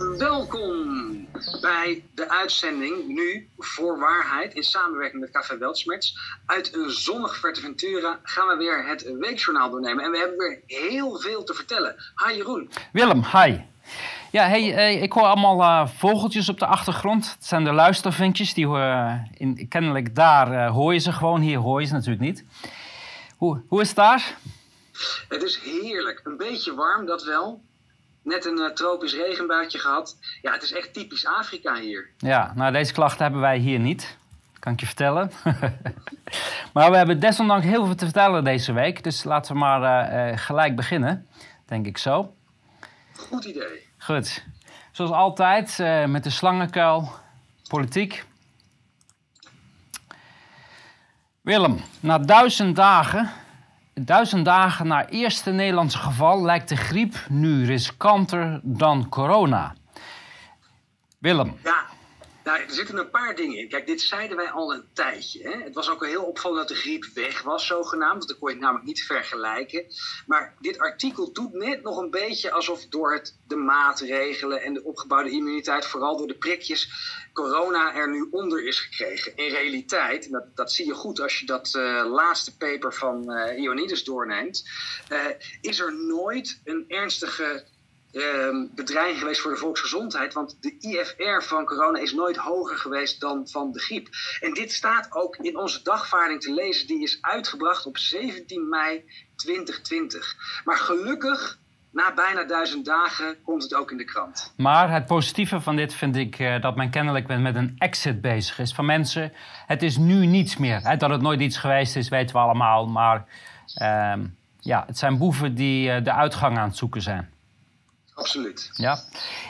Welkom bij de uitzending nu voor waarheid in samenwerking met Café Weltsmerts. Uit een zonnig Fuerteventura gaan we weer het weekjournaal doornemen. En we hebben weer heel veel te vertellen. Hi Jeroen. Willem, hi. Ja, hey, eh, ik hoor allemaal uh, vogeltjes op de achtergrond. Het zijn de luistervinkjes. Die, uh, in, kennelijk daar hoor je ze gewoon. Hier hoor je ze natuurlijk niet. Hoe, hoe is het daar? Het is heerlijk. Een beetje warm, dat wel net een uh, tropisch regenbuitje gehad. Ja, het is echt typisch Afrika hier. Ja, nou deze klachten hebben wij hier niet. Kan ik je vertellen. maar we hebben desondanks heel veel te vertellen deze week. Dus laten we maar uh, gelijk beginnen. Denk ik zo. Goed idee. Goed. Zoals altijd met de slangenkuil. Politiek. Willem, na duizend dagen Duizend dagen na eerste Nederlandse geval lijkt de griep nu riskanter dan corona. Willem. Ja, nou, er zitten een paar dingen in. Kijk, dit zeiden wij al een tijdje. Hè? Het was ook heel opvallend dat de griep weg was, zogenaamd. Want dan kon je het namelijk niet vergelijken. Maar dit artikel doet net nog een beetje alsof door het, de maatregelen en de opgebouwde immuniteit, vooral door de prikjes, corona er nu onder is gekregen. In realiteit, dat, dat zie je goed als je dat uh, laatste paper van uh, Ioannidis doorneemt, uh, is er nooit een ernstige bedreiging geweest voor de volksgezondheid. Want de IFR van corona is nooit hoger geweest dan van de griep. En dit staat ook in onze dagvaarding te lezen. Die is uitgebracht op 17 mei 2020. Maar gelukkig na bijna duizend dagen komt het ook in de krant. Maar het positieve van dit vind ik uh, dat men kennelijk met een exit bezig is van mensen. Het is nu niets meer. Dat het nooit iets geweest is, weten we allemaal. Maar uh, ja, het zijn boeven die uh, de uitgang aan het zoeken zijn. Absoluut. Ja.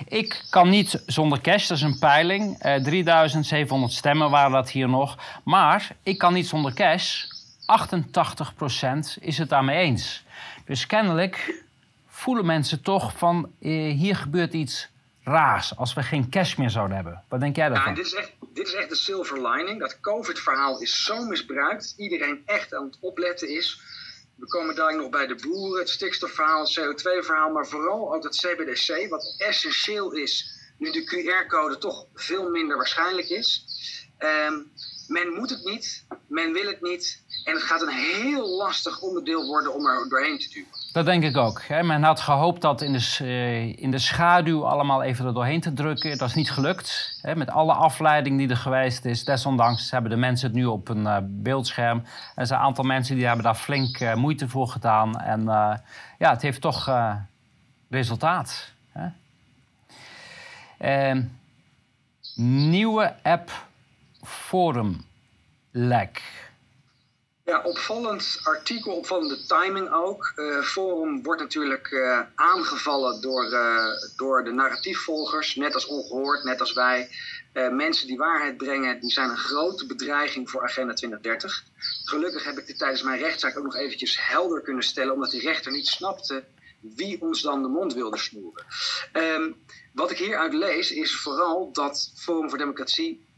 Ik kan niet zonder cash, dat is een peiling. Uh, 3700 stemmen waren dat hier nog. Maar ik kan niet zonder cash. 88% is het daarmee eens. Dus kennelijk voelen mensen toch van uh, hier gebeurt iets raars als we geen cash meer zouden hebben. Wat denk jij daarvan? Ja, dit, is echt, dit is echt de silver lining. Dat COVID-verhaal is zo misbruikt. Iedereen echt aan het opletten is. We komen daar nog bij de boeren, het stikstofverhaal, het CO2-verhaal, maar vooral ook het CBDC, wat essentieel is nu de QR-code toch veel minder waarschijnlijk is. Um, men moet het niet, men wil het niet en het gaat een heel lastig onderdeel worden om er doorheen te duwen. Dat denk ik ook. Men had gehoopt dat in de, eh, in de schaduw allemaal even er doorheen te drukken. Dat is niet gelukt. Met alle afleiding die er geweest is. Desondanks hebben de mensen het nu op een uh, beeldscherm. Er zijn een aantal mensen die hebben daar flink uh, moeite voor gedaan. En ja, het heeft toch resultaat. Hè? Ehm, nieuwe app Forum Lek. Ja, opvallend artikel, opvallende timing ook. Uh, Forum wordt natuurlijk uh, aangevallen door, uh, door de narratiefvolgers, net als ongehoord, net als wij. mensen die waarheid brengen, die zijn een grote bedreiging voor Agenda 2030. Gelukkig heb ik dit tijdens mijn rechtszaak ook nog eventjes helder kunnen stellen, omdat die rechter niet snapte wie ons dan de mond wilde snoeren. Um, wat ik hieruit lees is vooral dat Forum voor Democratie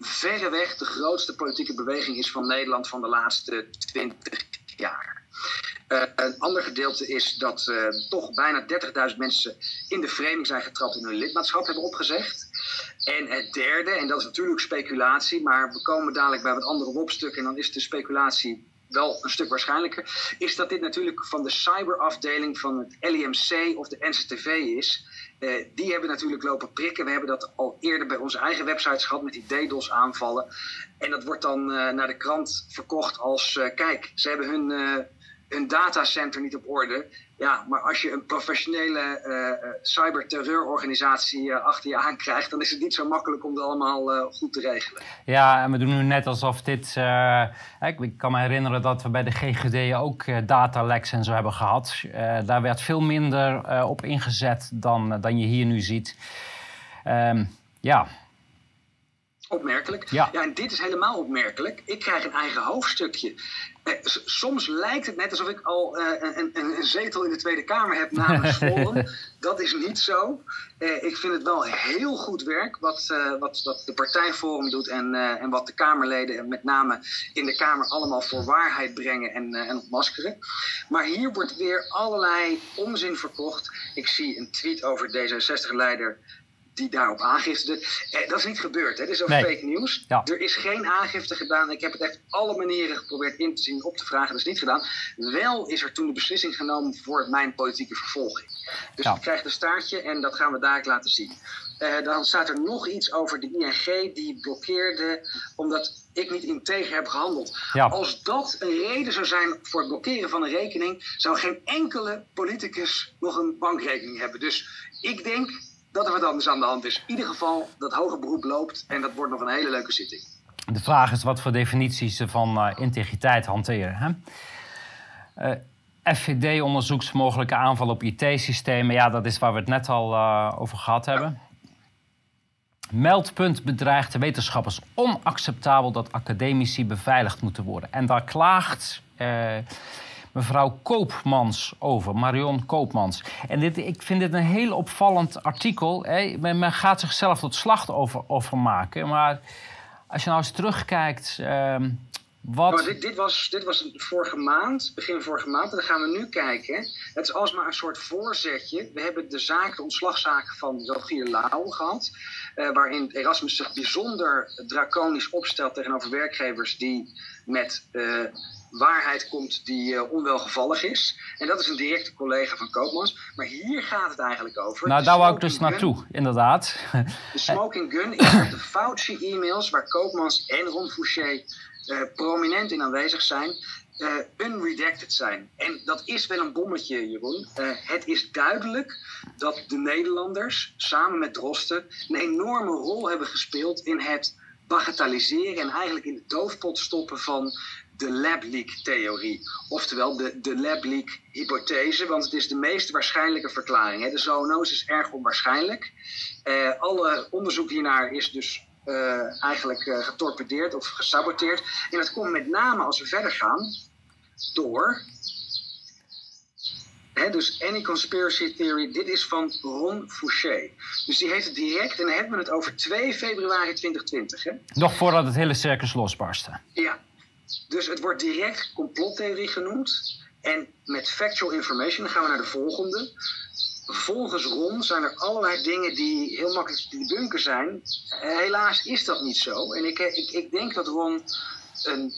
verreweg de grootste politieke beweging is van Nederland van de laatste twintig jaar. Uh, een ander gedeelte is dat uh, toch bijna 30.000 mensen in de framing zijn getrapt en hun lidmaatschap hebben opgezegd. En het derde, en dat is natuurlijk speculatie, maar we komen dadelijk bij wat andere opstukken en dan is de speculatie wel een stuk waarschijnlijker, is dat dit natuurlijk van de cyberafdeling van het LIMC of de NCTV is. Uh, die hebben natuurlijk lopen prikken. We hebben dat al eerder bij onze eigen websites gehad met die DDoS aanvallen. En dat wordt dan uh, naar de krant verkocht als, uh, kijk, ze hebben hun, hun datacenter niet op orde. Ja, maar als je een professionele uh, cyberterreurorganisatie uh, achter je aankrijgt, dan is het niet zo makkelijk om het allemaal uh, goed te regelen. Ja, en we doen nu net alsof dit. Ik, ik, kan me herinneren dat we bij de GGD ook dataleks en zo hebben gehad. daar werd veel minder op ingezet dan, dan je hier nu ziet. Um, ja. Opmerkelijk. Ja. ja, en dit is helemaal opmerkelijk. Ik krijg een eigen hoofdstukje. Eh, soms lijkt het net alsof ik al uh, een, zetel in de Tweede Kamer heb namens Forum. dat is niet zo. Uh, ik vind het wel heel goed werk wat, wat, wat de partijforum doet en, en wat de Kamerleden met name in de Kamer allemaal voor waarheid brengen en, en ontmaskeren. Maar hier wordt weer allerlei onzin verkocht. Ik zie een tweet over D66-leider die daarop aangifte. Eh, dat is niet gebeurd. Hè? Dit is ook fake nieuws. Er is geen aangifte gedaan. Ik heb het echt alle manieren geprobeerd in te zien, op te vragen. Dat is niet gedaan. Wel is er toen de beslissing genomen voor mijn politieke vervolging. Dus ja. ik krijg een staartje en dat gaan we daar laten zien. Uh, dan staat er nog iets over de ING die blokkeerde omdat ik niet integer heb gehandeld. Als dat een reden zou zijn voor het blokkeren van een rekening, zou geen enkele politicus nog een bankrekening hebben. Dus ik denk dat er wat anders aan de hand is. In ieder geval, dat hoger beroep loopt en dat wordt nog een hele leuke zitting. De vraag is wat voor definities ze van uh, integriteit hanteren. Hè? Eh, FVD onderzoekt mogelijke aanval op IT-systemen. Ja, dat is waar we het net al uh, over gehad hebben. Meldpunt bedreigt de wetenschappers. Onacceptabel dat academici beveiligd moeten worden. En daar klaagt eh, mevrouw Koopmans over, Marion Koopmans. En dit, ik vind dit een heel opvallend artikel. Hè. Men, gaat zichzelf tot slachtoffer maken. Maar als je nou eens terugkijkt. Ehm, wat... dit, dit, was, dit was vorige maand, begin vorige maand. En dan gaan we nu kijken. Het is alsmaar een soort voorzetje. We hebben de zaak, de ontslagzaak van Rogier Lau gehad. Uh, waarin Erasmus zich bijzonder draconisch opstelt tegenover werkgevers die met uh, waarheid komt die uh, onwelgevallig is. En dat is een directe collega van Koopmans. Maar hier gaat het eigenlijk over. Nou, daar wou ik dus naartoe, inderdaad. De smoking gun is de Fauci-e-mails waar Koopmans en Ron Fouché uh, prominent in aanwezig zijn, uh, unredacted zijn. En dat is wel een bommetje, Jeroen. Uh, het is duidelijk dat de Nederlanders samen met Drosten een enorme rol hebben gespeeld in het bagatelliseren en eigenlijk in de doofpot stoppen van de lab leak theorie. Oftewel de, de lab leak hypothese, want het is de meest waarschijnlijke verklaring. Hè. De zoonose is erg onwaarschijnlijk. Uh, alle onderzoek hiernaar is dus uh, eigenlijk uh, getorpedeerd of gesaboteerd. En dat komt met name als we verder gaan door. Hè, dus Any Conspiracy Theory, dit is van Ron Fouché. Dus die heeft het direct, en dan hebben we het over 2 februari 2020. Hè? Nog voordat het hele circus losbarstte. Ja, dus het wordt direct complottheorie genoemd. En met factual information, gaan we naar de volgende volgens Ron zijn er allerlei dingen die heel makkelijk te debunken zijn. Eh, helaas is dat niet zo. En ik, eh, ik, ik denk dat Ron een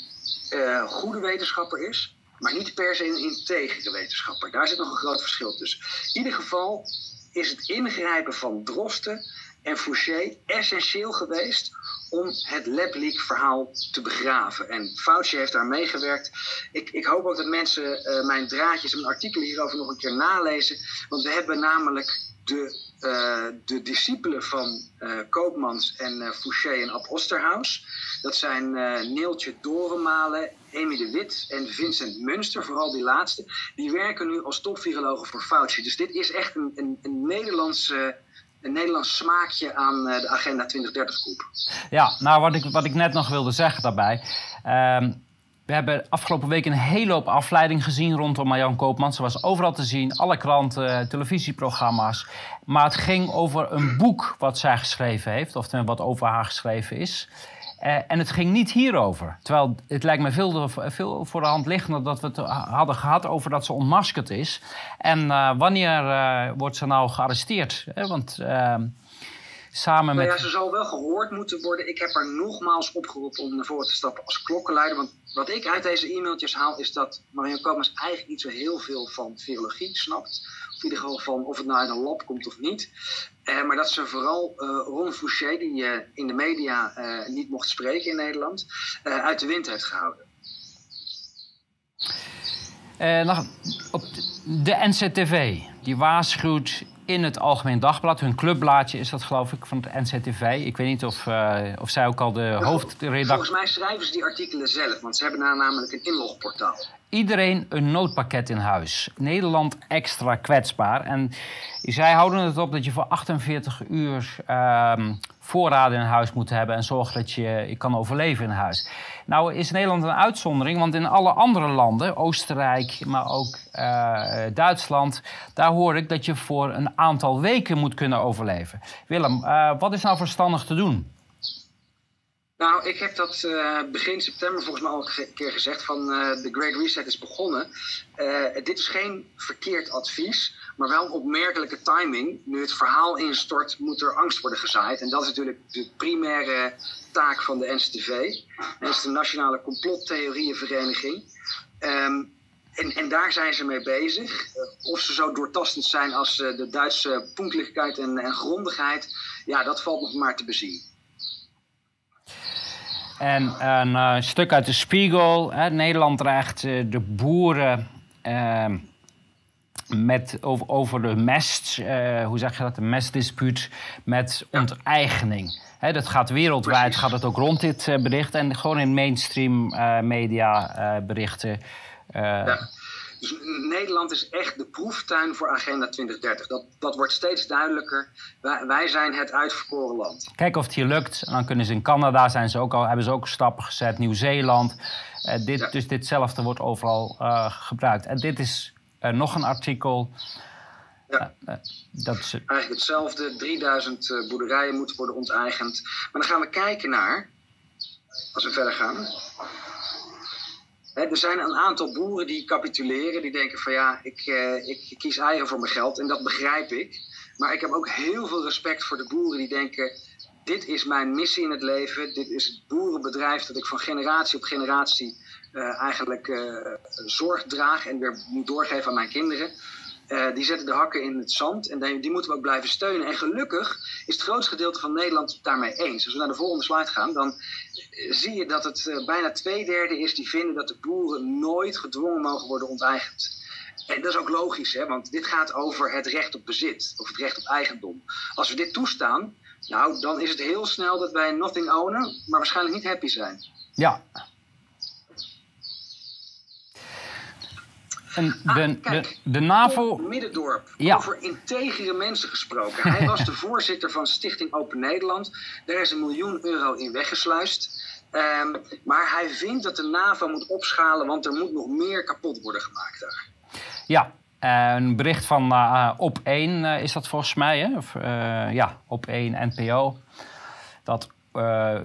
uh, goede wetenschapper is, maar niet per se een integere wetenschapper. Daar zit nog een groot verschil tussen. In ieder geval is het ingrijpen van Drosten en Fouché essentieel geweest om het LabLeak-verhaal te begraven. En Fauci heeft daar meegewerkt. Ik, ik hoop ook dat mensen uh, mijn draadjes en artikelen hierover nog een keer nalezen. Want we hebben namelijk de, uh, de discipelen van uh, Koopmans en Fouché en Ab Osterhaus. Dat zijn Neeltje Dorenmalen, Amy de Wit en Vincent Munster, vooral die laatste. Die werken nu als topvirologen voor Fauci. Dus dit is echt een, een, een Nederlandse een Nederlands smaakje aan eh, de Agenda 2030-groep. Ja, nou wat ik, wat ik net nog wilde zeggen daarbij. Ehm, we hebben afgelopen week een hele hoop afleiding gezien rondom Marjan Koopman. Ze was overal te zien, alle kranten, televisieprogramma's. Maar het ging over een boek wat zij geschreven heeft, of wat over haar geschreven is. Uh, en het ging niet hierover. Terwijl het lijkt me veel, veel voor de hand liggender dat we het hadden gehad over dat ze ontmaskerd is. En uh, wanneer uh, wordt ze nou gearresteerd? Want ehm, samen met. Nou ja, ze zal wel gehoord moeten worden. Ik heb haar nogmaals opgeroepen om naar voren te stappen als klokkenleider. Want wat ik uit deze e-mailtjes haal is dat Marianne Komens eigenlijk niet zo heel veel van virologie snapt. Of in ieder geval van of het nou uit een lab komt of niet. Eh, maar dat ze vooral uh, Ron Fouché, die uh, in de media niet mocht spreken in Nederland, uit de wind heeft gehouden. nog op de NCTV, die waarschuwt in het Algemeen Dagblad. Hun clubblaadje is dat, geloof ik, van het NCTV. Ik weet niet of, of zij ook al de hoofdredactie... Volgens mij schrijven ze die artikelen zelf, want ze hebben daar namelijk een inlogportaal. Iedereen een noodpakket in huis. Nederland extra kwetsbaar. En zij houden het op dat je voor 48 uur uh, voorraden in huis moet hebben en zorgen dat je, je kan overleven in huis. Nou is Nederland een uitzondering, want in alle andere landen, Oostenrijk, maar ook uh, Duitsland, daar hoor ik dat je voor een aantal weken moet kunnen overleven. Willem, uh, wat is nou verstandig te doen? Nou, ik heb dat uh, begin september volgens mij al een keer gezegd van uh, de Great Reset is begonnen. Uh, dit is geen verkeerd advies, Maar wel een opmerkelijke timing. Nu het verhaal instort, moet er angst worden gezaaid. En dat is natuurlijk de primaire taak van de NCTV. Dat is de Nationale Complottheorieënvereniging. Um, en, en, daar zijn ze mee bezig. Of ze zo doortastend zijn als de Duitse punktelijkheid en, en grondigheid, ja, dat valt nog maar te bezien. En een uh, stuk uit de Spiegel. Hè, Nederland dreigt uh, de boeren uh, met, over, over de mest, uh, hoe zeg je dat, de mestdispuut met onteigening. Dat gaat wereldwijd, Precies. gaat het ook rond dit bericht. En gewoon in mainstream media berichten. Ja. Dus Nederland is echt de proeftuin voor Agenda 2030. Dat, dat wordt steeds duidelijker. Wij, wij zijn het uitverkoren land. Kijk of het hier lukt. En dan kunnen ze in Canada zijn ze ook al, hebben ze ook stappen gezet. Nieuw-Zeeland. Uh, dit, ja. Dus ditzelfde wordt overal uh, gebruikt. En dit is uh, nog een artikel. Ja. dat is... Eigenlijk hetzelfde. 3000 boerderijen moeten worden onteigend. Maar dan gaan we kijken naar, als we verder gaan er zijn een aantal boeren die capituleren, die denken van ja, ik, uh, ik kies eigen voor mijn geld en dat begrijp ik. Maar ik heb ook heel veel respect voor de boeren die denken, dit is mijn missie in het leven, dit is het boerenbedrijf dat ik van generatie op generatie uh, eigenlijk uh, zorg draag en weer moet doorgeven aan mijn kinderen. Die zetten de hakken in het zand en die, die, moeten we ook blijven steunen. En gelukkig is het grootste gedeelte van Nederland daarmee eens. Als we naar de volgende slide gaan, dan zie je dat het uh, bijna twee derde is die vinden dat de boeren nooit gedwongen mogen worden onteigend. En dat is ook logisch, hè, want dit gaat over het recht op bezit, of het recht op eigendom. Als we dit toestaan, nou, dan is het heel snel dat wij nothing ownen, maar waarschijnlijk niet happy zijn. Ja, En ah, kijk, de, de NAVO. Middendorp, ja. over integere mensen gesproken. Hij was de voorzitter van Stichting Open Nederland. Daar is een miljoen euro in weggesluist. Um, maar hij vindt dat de NAVO moet opschalen, want er moet nog meer kapot worden gemaakt daar. Ja, een bericht van uh, Op 1 uh, is dat volgens mij, hè? Of, uh, ja, Op 1 NPO. Dat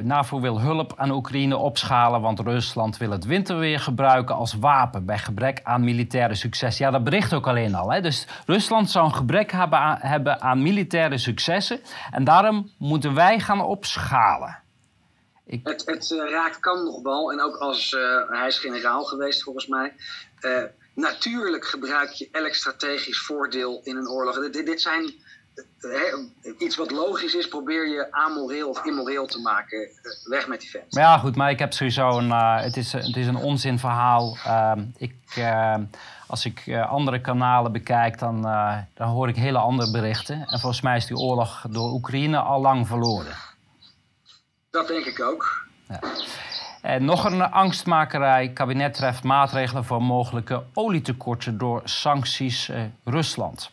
NAVO wil hulp aan Oekraïne opschalen, want Rusland wil het winterweer gebruiken als wapen bij gebrek aan militaire succes. Ja, dat bericht ook alleen al. Hè? Dus Rusland zou een gebrek hebben aan militaire successen en daarom moeten wij gaan opschalen. Ik... Het, het uh, raakt kan nog wel, en ook als uh, hij is generaal geweest volgens mij. natuurlijk gebruik je elk strategisch voordeel in een oorlog. Dit, dit zijn iets wat logisch is, probeer je amoreel of immoreel te maken. Eh, weg met die fans. Maar ja, goed, maar ik heb sowieso een. Het, is, het is een onzinverhaal. Uh, ik, uh, als ik andere kanalen bekijk, dan, dan hoor ik hele andere berichten. En volgens mij is die oorlog door Oekraïne al lang verloren. Dat denk ik ook. Ja. En nog een angstmakerij. Kabinet treft maatregelen voor mogelijke olietekorten door sancties Rusland.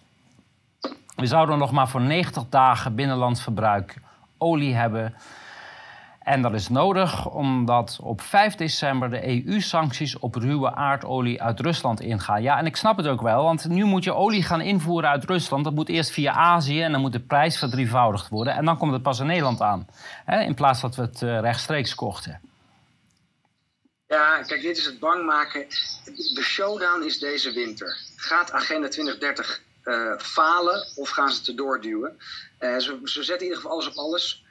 We zouden nog maar voor 90 dagen binnenlands verbruik olie hebben. En dat is nodig omdat op 5 december de EU-sancties op ruwe aardolie uit Rusland ingaan. Ja, en ik snap het ook wel, want nu moet je olie gaan invoeren uit Rusland. Dat moet eerst via Azië en dan moet de prijs verdrievoudigd worden. En dan komt het pas in Nederland aan. Hè, in plaats dat we het uh, rechtstreeks kochten. Ja, kijk, dit is het bang maken. De showdown is deze winter. Gaat Agenda 2030 uh, falen of gaan ze het erdoor duwen. Uh, ze, ze, zetten in ieder geval alles op alles.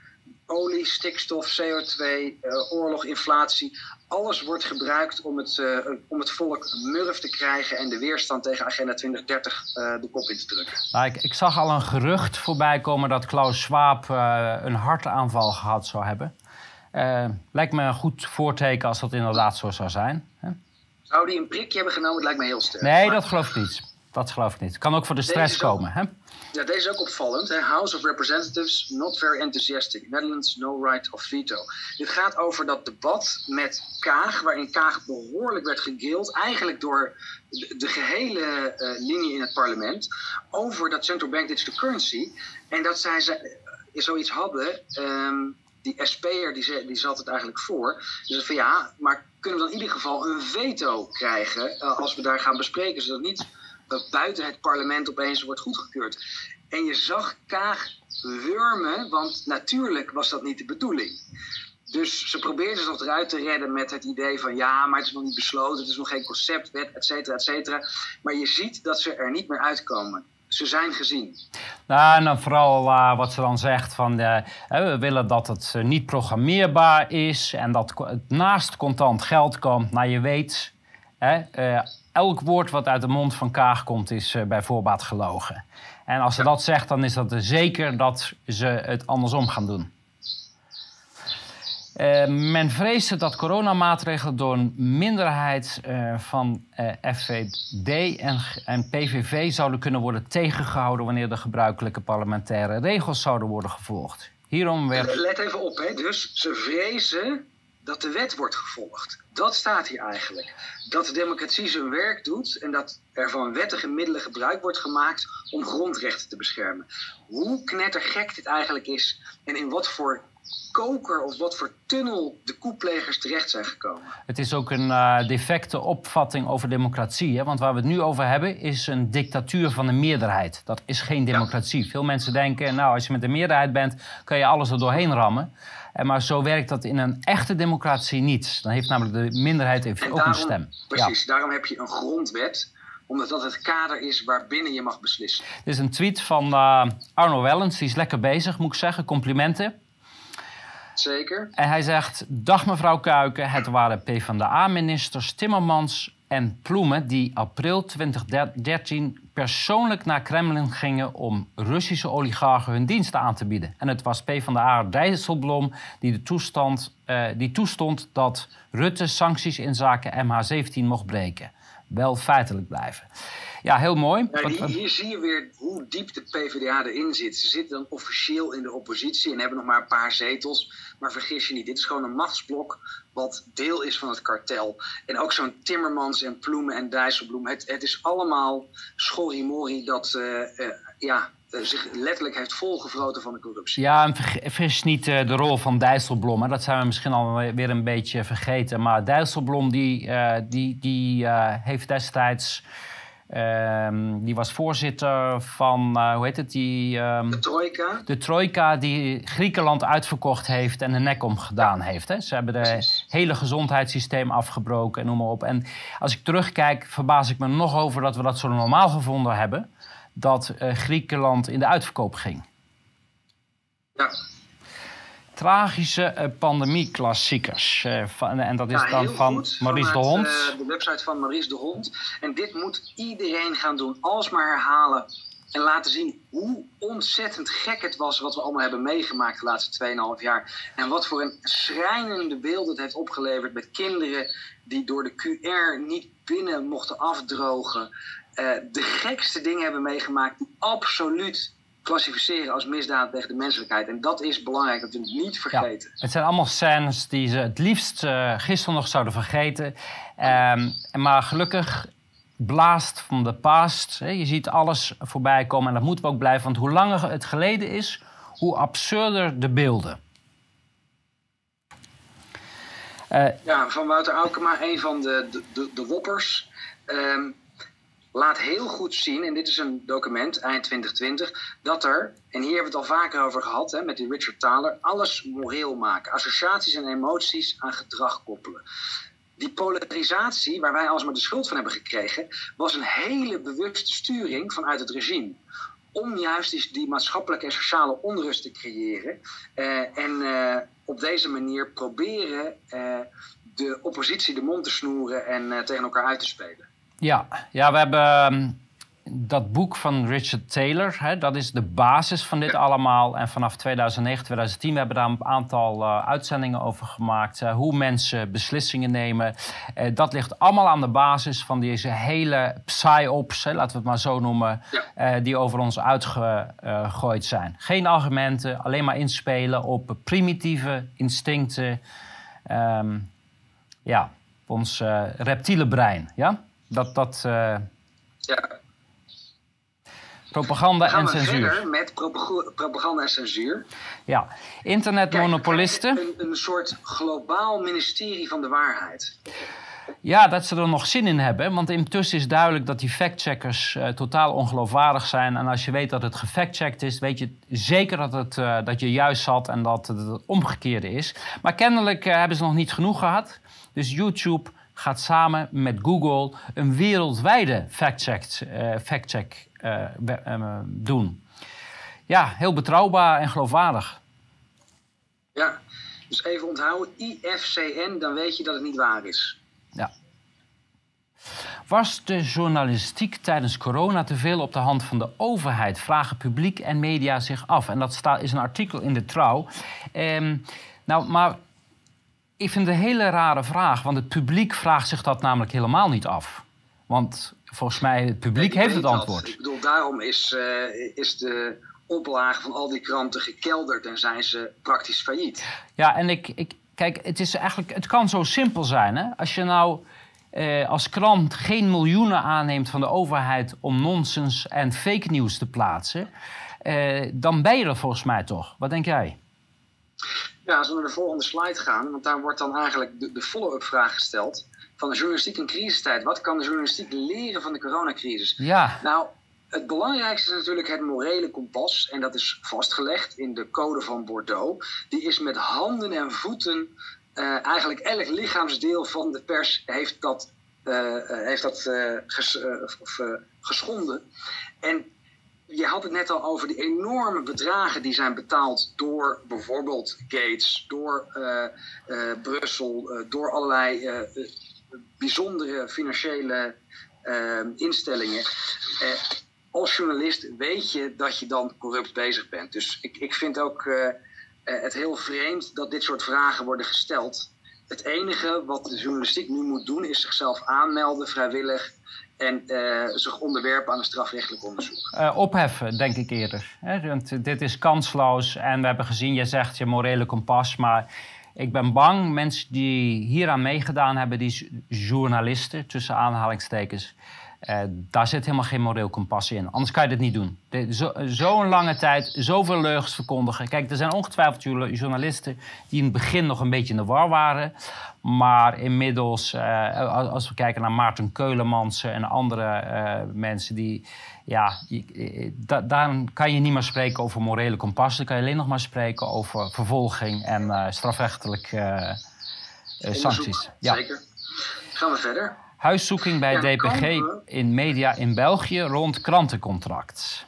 Olie, stikstof, CO2, uh, eh, oorlog, inflatie. Alles wordt gebruikt om het, om het volk murf te krijgen en de weerstand tegen Agenda 2030 de kop in te drukken. Nou, ik, ik, zag al een gerucht voorbij komen dat Klaus Schwab een hartaanval gehad zou hebben. lijkt me een goed voorteken als dat inderdaad zo zou zijn. Hè? Zou die een prikje hebben genomen? Het lijkt me heel sterk. Nee, dat geloof ik niet. Dat geloof ik niet. Kan ook voor de stress komen, hè? Ja, deze is ook opvallend. Hè? House of Representatives, not very enthusiastic. Netherlands, no right of veto. Dit gaat over dat debat met Kaag, waarin Kaag behoorlijk werd gegild, eigenlijk door de, gehele uh, linie in het parlement, over dat central bank digital currency. En dat zij ze, uh, zoiets hadden, um, die SP'er die, die zat het eigenlijk voor. Dus van ja, maar kunnen we dan in ieder geval een veto krijgen uh, als we daar gaan bespreken, zodat niet buiten het parlement opeens wordt goedgekeurd. En je zag Kaag wurmen, want natuurlijk was dat niet de bedoeling. Dus ze probeerden zich eruit te redden met het idee van ja, maar het is nog niet besloten, het is nog geen conceptwet, et cetera, et cetera. Maar je ziet dat ze er niet meer uitkomen. ze zijn gezien. Nou, en dan vooral uh, wat ze dan zegt van we willen dat het uh, niet programmeerbaar is en dat het naast contant geld komt. Nou, je weet, elk woord wat uit de mond van Kaag komt is bij voorbaat gelogen. En als ze dat zegt, dan is dat zeker dat ze het andersom gaan doen. Uh, men vreesde dat coronamaatregelen door een minderheid uh, van uh, eh, FVD en, en, PVV zouden kunnen worden tegengehouden wanneer de gebruikelijke parlementaire regels zouden worden gevolgd. Hierom werd... Let even op, hè. dus ze vrezen dat de wet wordt gevolgd. Dat staat hier eigenlijk. Dat de democratie zijn werk doet en dat er van wettige middelen gebruik wordt gemaakt om grondrechten te beschermen. Hoe knettergek dit eigenlijk is en in wat voor koker of wat voor tunnel de koeplegers terecht zijn gekomen. Het is ook een uh, defecte opvatting over democratie. Hè? Want waar we het nu over hebben is een dictatuur van de meerderheid. Dat is geen democratie. Veel mensen denken, nou als je met de meerderheid bent, kan je alles er doorheen rammen. En maar zo werkt dat in een echte democratie niet. Dan heeft namelijk de minderheid even ook een stem. Precies, daarom heb je een grondwet omdat dat het kader is waarbinnen je mag beslissen. Dit is een tweet van uh, Arno Wellens, die is lekker bezig, moet ik zeggen. Complimenten. Zeker. En hij zegt: Dag mevrouw Kuiken, het waren PvdA-ministers Timmermans en Ploemen die april 2013 persoonlijk naar Kremlin gingen om Russische oligarchen hun diensten aan te bieden. En het was PvdA Dijsselbloem die, de toestand, uh, die toestond dat Rutte sancties in zaken MH17 mocht breken. Wel feitelijk blijven. Ja, heel mooi. hier, hier, zie je weer hoe diep de PvdA erin zit. Ze zitten dan officieel in de oppositie en hebben nog maar een paar zetels. Maar vergis je niet, dit is gewoon een machtsblok wat deel is van het kartel. En ook zo'n Timmermans en Ploemen en Dijsselbloem. Het, het is allemaal schorrimorri dat uh, uh, ja, uh, zich letterlijk heeft volgevroten van de corruptie. Ja, en vergis niet de rol van Dijsselbloem. Hè. Dat zijn we misschien alweer een beetje vergeten. Maar Dijsselbloem die, die, die heeft destijds... Um, die was voorzitter van, uh, hoe heet het? Die, um, de Trojka. De Trojka die Griekenland uitverkocht heeft en de nek omgedaan heeft. Hè? Ze hebben het hele gezondheidssysteem afgebroken en noem maar op. En als ik terugkijk, verbaas ik me nog over dat we dat zo normaal gevonden hebben. Dat uh, Griekenland in de uitverkoop ging. Ja tragische uh, pandemie-klassiekers. Uh, en dat is dan van goed, Maurice de Hond. Uh, de website van Maurice de Hond. En dit moet iedereen gaan doen. Alsmaar herhalen. En laten zien hoe ontzettend gek het was wat we allemaal hebben meegemaakt de laatste 2,5 jaar. En wat voor een schrijnende beeld het heeft opgeleverd met kinderen die door de QR niet binnen mochten afdrogen. de gekste dingen hebben meegemaakt die absoluut klassificeren als misdaad tegen de menselijkheid. En dat is belangrijk, dat we het niet vergeten. Ja, het zijn allemaal scènes die ze het liefst uh, gisteren nog zouden vergeten. Um, maar gelukkig blaast van de past. Hè. Je ziet alles voorbij komen en dat moeten we ook blijven. Want hoe langer het geleden is, hoe absurder de beelden. Uh, ja, van Wouter Aukema, een van de, de, de, de woppers. Um, laat heel goed zien, en dit is een document, eind 2020, dat er, en hier hebben we het al vaker over gehad hè, met die Richard Thaler, alles moreel maken. Associaties en emoties aan gedrag koppelen. Die polarisatie, waar wij alsmaar de schuld van hebben gekregen, was een hele bewuste sturing vanuit het regime. Om juist die, maatschappelijke en sociale onrust te creëren. Uh, en uh, op deze manier proberen uh, de oppositie de mond te snoeren en tegen elkaar uit te spelen. Ja, ja we hebben ehm, dat boek van Richard Taylor. Hè, dat is de basis van dit allemaal. En vanaf 2009, 2010 we hebben daar een aantal uh, uitzendingen over gemaakt. Uh, hoe mensen beslissingen nemen. Uh, dat ligt allemaal aan de basis van deze hele psyops, laten we het maar zo noemen. Ja. die over ons uitgegooid zijn. Geen argumenten, alleen maar inspelen op primitieve instincten. Um, ja, ons reptiele brein. Ja? Dat, dat, uh... ja. Propaganda en censuur. Verder met propaganda en censuur. Ja, internetmonopolisten. Een, een soort globaal ministerie van de waarheid. Ja, dat ze er nog zin in hebben. Want intussen is duidelijk dat die factcheckers uh, totaal ongeloofwaardig zijn. En als je weet dat het gefactcheckt is, weet je zeker dat, het, uh, dat je juist zat en dat het het omgekeerde is. Maar kennelijk uh, hebben ze nog niet genoeg gehad. Dus YouTube gaat samen met Google een wereldwijde fact-check uh, fact uh, doen. Ja, heel betrouwbaar en geloofwaardig. Ja, dus even onthouden, IFCN, dan weet je dat het niet waar is. Ja. Was de journalistiek tijdens corona te veel op de hand van de overheid? Vragen publiek en media zich af. En dat staat, is een artikel in de Trouw. Ehm, nou, maar ik vind het een hele rare vraag, want het publiek vraagt zich dat namelijk helemaal niet af. Want volgens mij, het publiek heeft het antwoord. Ik bedoel, daarom is, uh, is de oplage van al die kranten gekelderd en zijn ze praktisch failliet. Ja, en ik, ik kijk, het, is eigenlijk, het kan zo simpel zijn. Hè? Als je nou eh, als krant geen miljoenen aanneemt van de overheid om nonsens en fake nieuws te plaatsen, eh, dan ben je er volgens mij toch. Wat denk jij? Ja, als we naar de volgende slide gaan, want daar wordt dan eigenlijk de, de follow-up vraag gesteld van de journalistiek in crisistijd. Wat kan de journalistiek leren van de coronacrisis? Ja. Nou, het belangrijkste is natuurlijk het morele kompas. En dat is vastgelegd in de Code van Bordeaux. Die is met handen en voeten. Uh, eigenlijk elk lichaamsdeel van de pers heeft dat, uh, heeft dat ges, geschonden. En je had het net al over die enorme bedragen die zijn betaald door bijvoorbeeld Gates, door Brussel, door allerlei bijzondere financiële instellingen als journalist weet je dat je dan corrupt bezig bent. Dus ik, ik vind ook het heel vreemd dat dit soort vragen worden gesteld. Het enige wat de journalistiek nu moet doen is zichzelf aanmelden vrijwillig en uh, zich onderwerpen aan een strafrechtelijk onderzoek. Uh, opheffen, denk ik eerder. Hè? Want dit is kansloos en we hebben gezien, je zegt je morele kompas, maar ik ben bang, mensen die hieraan meegedaan hebben, die journalisten, tussen aanhalingstekens, uh, daar zit helemaal geen moreel kompas in. Anders kan je dit niet doen. Zo'n zo lange tijd, zoveel leugens verkondigen. Kijk, er zijn ongetwijfeld journalisten die in het begin nog een beetje in de war waren. Maar inmiddels, uh, als we kijken naar Maarten Keulemans en andere uh, mensen die. Ja, da daar kan je niet meer spreken over morele kompas. Dan kan je alleen nog maar spreken over vervolging en strafrechtelijke sancties. Ja. Zeker. Gaan we verder. Huiszoeking bij DPG in media in België rond krantencontract.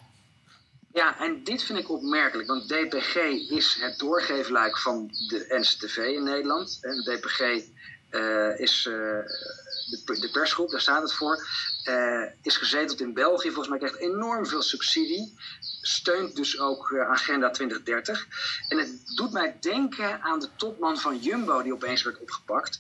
Ja, en dit vind ik opmerkelijk, want DPG is het doorgeefluik van de NCTV in Nederland. En DPG uh, is uh, de, de, persgroep, daar staat het voor, uh, is gezeteld in België. Volgens mij krijgt enorm veel subsidie. Steunt dus ook Agenda 2030. En het doet mij denken aan de topman van Jumbo die opeens werd opgepakt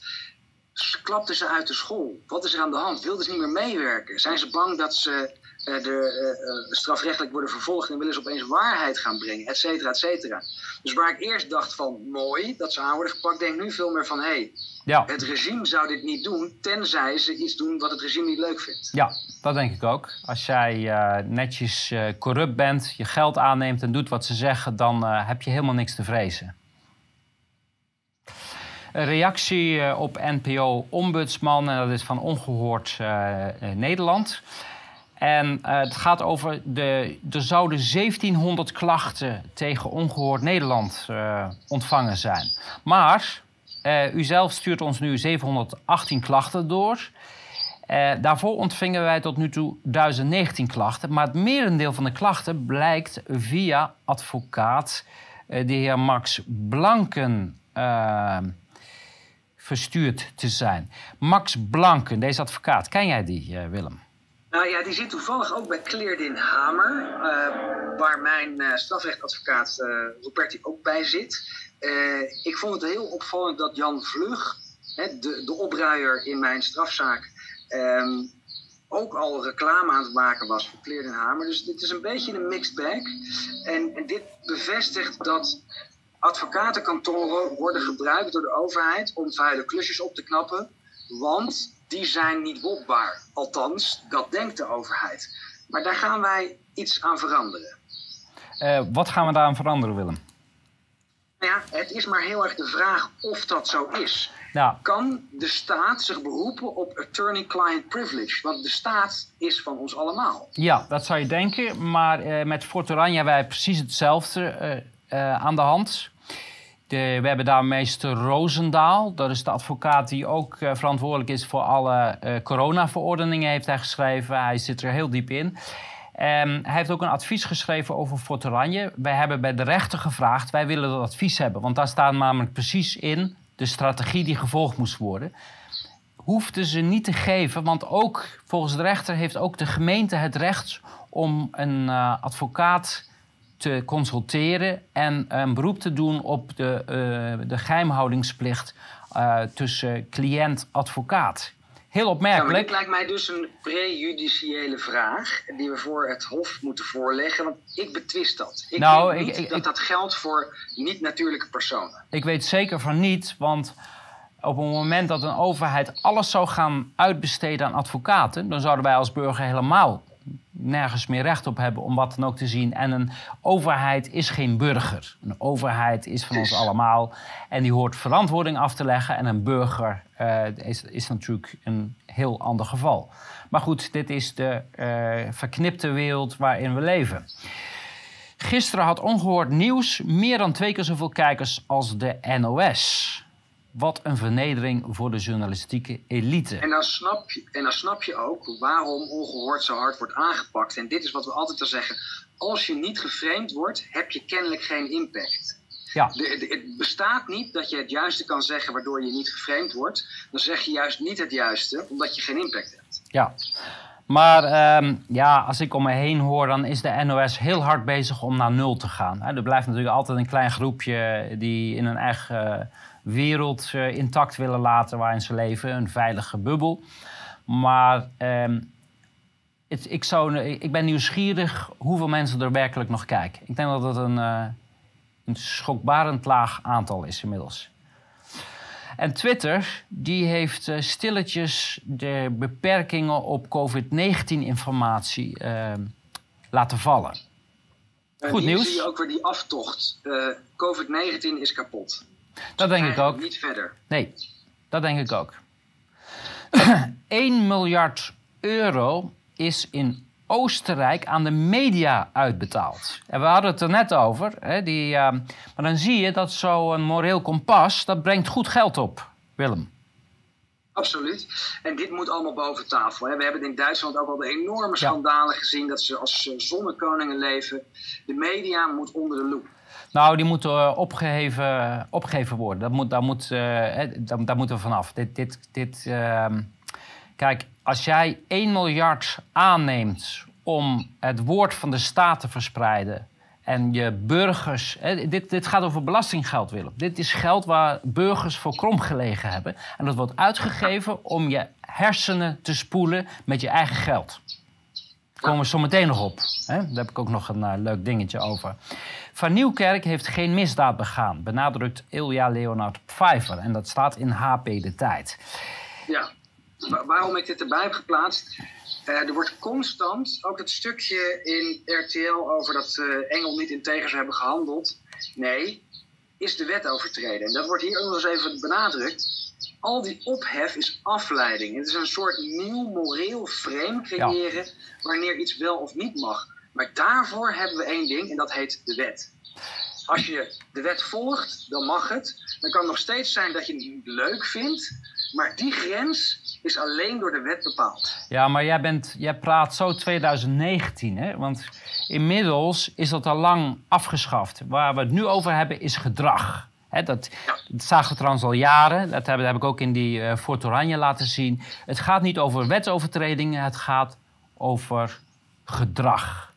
klapten ze uit de school? Wat is er aan de hand? Wilden ze niet meer meewerken? Zijn ze bang dat ze uh, de, uh, strafrechtelijk worden vervolgd en willen ze opeens waarheid gaan brengen, et cetera, et cetera. Dus waar ik eerst dacht van mooi dat ze aan worden gepakt, denk ik nu veel meer van hé, hey, ja. het regime zou dit niet doen, tenzij ze iets doen wat het regime niet leuk vindt. Ja, dat denk ik ook. Als jij netjes corrupt bent, je geld aanneemt en doet wat ze zeggen, dan heb je helemaal niks te vrezen. Een reactie eh, op NPO-ombudsman, en dat is van Ongehoord uh, Nederland. En het gaat over, de, er zouden 1700 klachten tegen Ongehoord Nederland ontvangen zijn. Maar u zelf stuurt ons nu 718 klachten door. daarvoor ontvingen wij tot nu toe 1019 klachten. Maar het merendeel van de klachten blijkt via advocaat de heer Max Blanken verstuurd te zijn. Max Blanken, deze advocaat, ken jij die, uh, Willem? Nou ja, die zit toevallig ook bij Kleerdin Hamer, uh, waar mijn uh, strafrechtadvocaat Roberti ook bij zit. ik vond het heel opvallend dat Jan Vlug, hè, de, de opruier in mijn strafzaak, um, ook al reclame aan het maken was voor Kleerdin Hamer. Dus dit is een beetje een mixed bag. En dit bevestigt dat advocatenkantoren worden gebruikt door de overheid om vuile klusjes op te knappen, want die zijn niet wopbaar. Althans, dat denkt de overheid. Maar daar gaan wij iets aan veranderen. Uh, wat gaan we daaraan veranderen, Willem? Nou ja, het is maar heel erg de vraag of dat zo is. Ja. Kan de staat zich beroepen op attorney-client privilege? Want de staat is van ons allemaal. Ja, dat zou je denken. Maar uh, met Fort Oranje hebben wij precies hetzelfde uh, aan de hand. De, we hebben daar meester Roosendaal. Dat is de advocaat die ook uh, verantwoordelijk is voor alle uh, coronaverordeningen, heeft hij geschreven. Hij zit er heel diep in. Um, hij heeft ook een advies geschreven over Fort Oranje. Wij hebben bij de rechter gevraagd, wij willen dat advies hebben. Want daar staat namelijk precies in de strategie die gevolgd moest worden. Hoefden ze niet te geven, want ook volgens de rechter heeft ook de gemeente het recht om een uh, advocaat te consulteren en een beroep te doen op de, uh, de geheimhoudingsplicht uh, tussen cliënt-advocaat. Heel opmerkelijk. Ja, dit lijkt mij dus een prejudiciële vraag die we voor het Hof moeten voorleggen, want ik betwist dat. Ik nou, weet niet ik, dat dat geldt voor niet-natuurlijke personen. Ik weet zeker van niet, want op het moment dat een overheid alles zou gaan uitbesteden aan advocaten, dan zouden wij als burger helemaal nergens meer recht op hebben om wat dan ook te zien. En een overheid is geen burger. Een overheid is van ons allemaal. En die hoort verantwoording af te leggen. En een burger uh, is, is natuurlijk een heel ander geval. Maar goed, dit is de uh, verknipte wereld waarin we leven. Gisteren had ongehoord nieuws meer dan twee keer zoveel kijkers als de NOS. Wat een vernedering voor de journalistieke elite. En dan, snap je, en dan snap je ook waarom ongehoord zo hard wordt aangepakt. En dit is wat we altijd al zeggen. Als je niet geframed wordt, heb je kennelijk geen impact. Ja. De, het bestaat niet dat je het juiste kan zeggen waardoor je niet geframed wordt. Dan zeg je juist niet het juiste, omdat je geen impact hebt. Ja. Maar um, ja, als ik om me heen hoor, dan is de NOS heel hard bezig om naar nul te gaan. Er blijft natuurlijk altijd een klein groepje die in een eigen wereld uh, intact willen laten waarin ze leven, een veilige bubbel. Maar um, het, ik, zou, ik ben nieuwsgierig hoeveel mensen er werkelijk nog kijken. Ik denk dat het een, uh, een schokbarend laag aantal is inmiddels. En Twitter die heeft uh, stilletjes de beperkingen op COVID-19-informatie uh, laten vallen. Goed nieuws. zie je ook weer die aftocht. COVID-19 is kapot. Dat denk ik ook. Niet verder. Nee, dat denk ik ook. 1 miljard euro is in Oostenrijk aan de media uitbetaald. En we hadden het er net over. Hè, die, uh, maar dan zie je dat zo'n moreel kompas, dat brengt goed geld op, Willem. Absoluut. En dit moet allemaal boven tafel. Hè. We hebben in Duitsland ook al de enorme schandalen gezien dat ze als zonnekoningen leven. De media moet onder de loep. Nou, die moeten uh, opgeheven, opgeheven worden. Dat moet, daar, moet, uh, daar, daar, moeten we vanaf. Dit, dit, dit, uh, kijk, als jij 1 miljard aanneemt om het woord van de staat te verspreiden en je burgers. Dit, dit gaat over belastinggeld, Willem. Dit is geld waar burgers voor krom gelegen hebben. En dat wordt uitgegeven om je hersenen te spoelen met je eigen geld. Komen we zo meteen nog op. Hè? Daar heb ik ook nog een uh, leuk dingetje over. Van Nieuwkerk heeft geen misdaad begaan, benadrukt Ilja Leonard Pfeiffer. En dat staat in HP De Tijd. Ja, waarom ik dit erbij heb geplaatst. Uh, er wordt constant, ook het stukje in RTL over dat uh, Engel niet integer zou hebben gehandeld. Nee, is de wet overtreden. En dat wordt hier ook nog eens even benadrukt. Al die ophef is afleiding. Het is een soort nieuw moreel frame creëren wanneer iets wel of niet mag. Maar daarvoor hebben we één ding en dat heet de wet. Als je de wet volgt, dan mag het. Dan kan het nog steeds zijn dat je het niet leuk vindt. Maar die grens is alleen door de wet bepaald. Ja, maar jij, bent, jij praat zo 2019, hè? Want inmiddels is dat al lang afgeschaft. Waar we het nu over hebben is gedrag. Dat, dat, zagen we trouwens al jaren. Dat heb, dat heb ik ook in die uh, Fort Oranje laten zien. Het gaat niet over wetsovertredingen, het gaat over gedrag.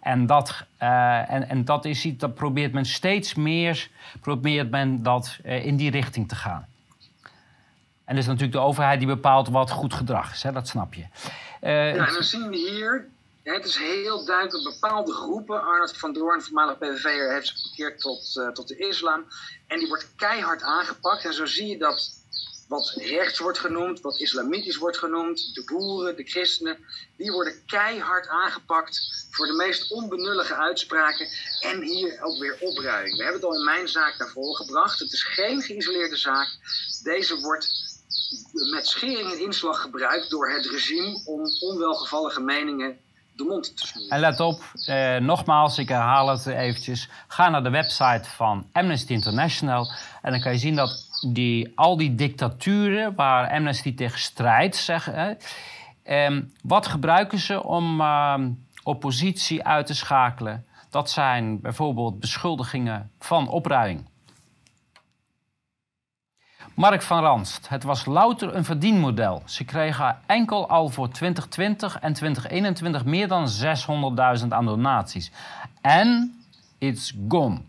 En dat, uh, en, en dat is iets dat probeert men steeds meer probeert men dat, uh, in die richting te gaan. En het is natuurlijk de overheid die bepaalt wat goed gedrag is, hè? dat snap je. Ja, en dan zien we hier, het is heel duidelijk bepaalde groepen. Arnold van Doorn, voormalig PVV'er, heeft zich bekeerd tot, tot de islam. En die wordt keihard aangepakt. En zo zie je dat wat rechts wordt genoemd, wat islamitisch wordt genoemd, de boeren, de christenen, die worden keihard aangepakt voor de meest onbenullige uitspraken en hier ook weer opruiing. We hebben het al in mijn zaak naar voren gebracht. Het is geen geïsoleerde zaak. Deze wordt met schering en inslag gebruikt door het regime om onwelgevallige meningen En let op, eh, nogmaals, ik herhaal het eventjes. Ga naar de website van Amnesty International. En dan kan je zien dat die, al die dictaturen waar Amnesty tegen strijdt, zeggen, eh, wat gebruiken ze om eh, oppositie uit te schakelen? Dat zijn bijvoorbeeld beschuldigingen van opruiing. Mark van Ranst, het was louter een verdienmodel. Ze kregen enkel al voor 2020 en 2021 meer dan 600.000 aan donaties. En it's gone.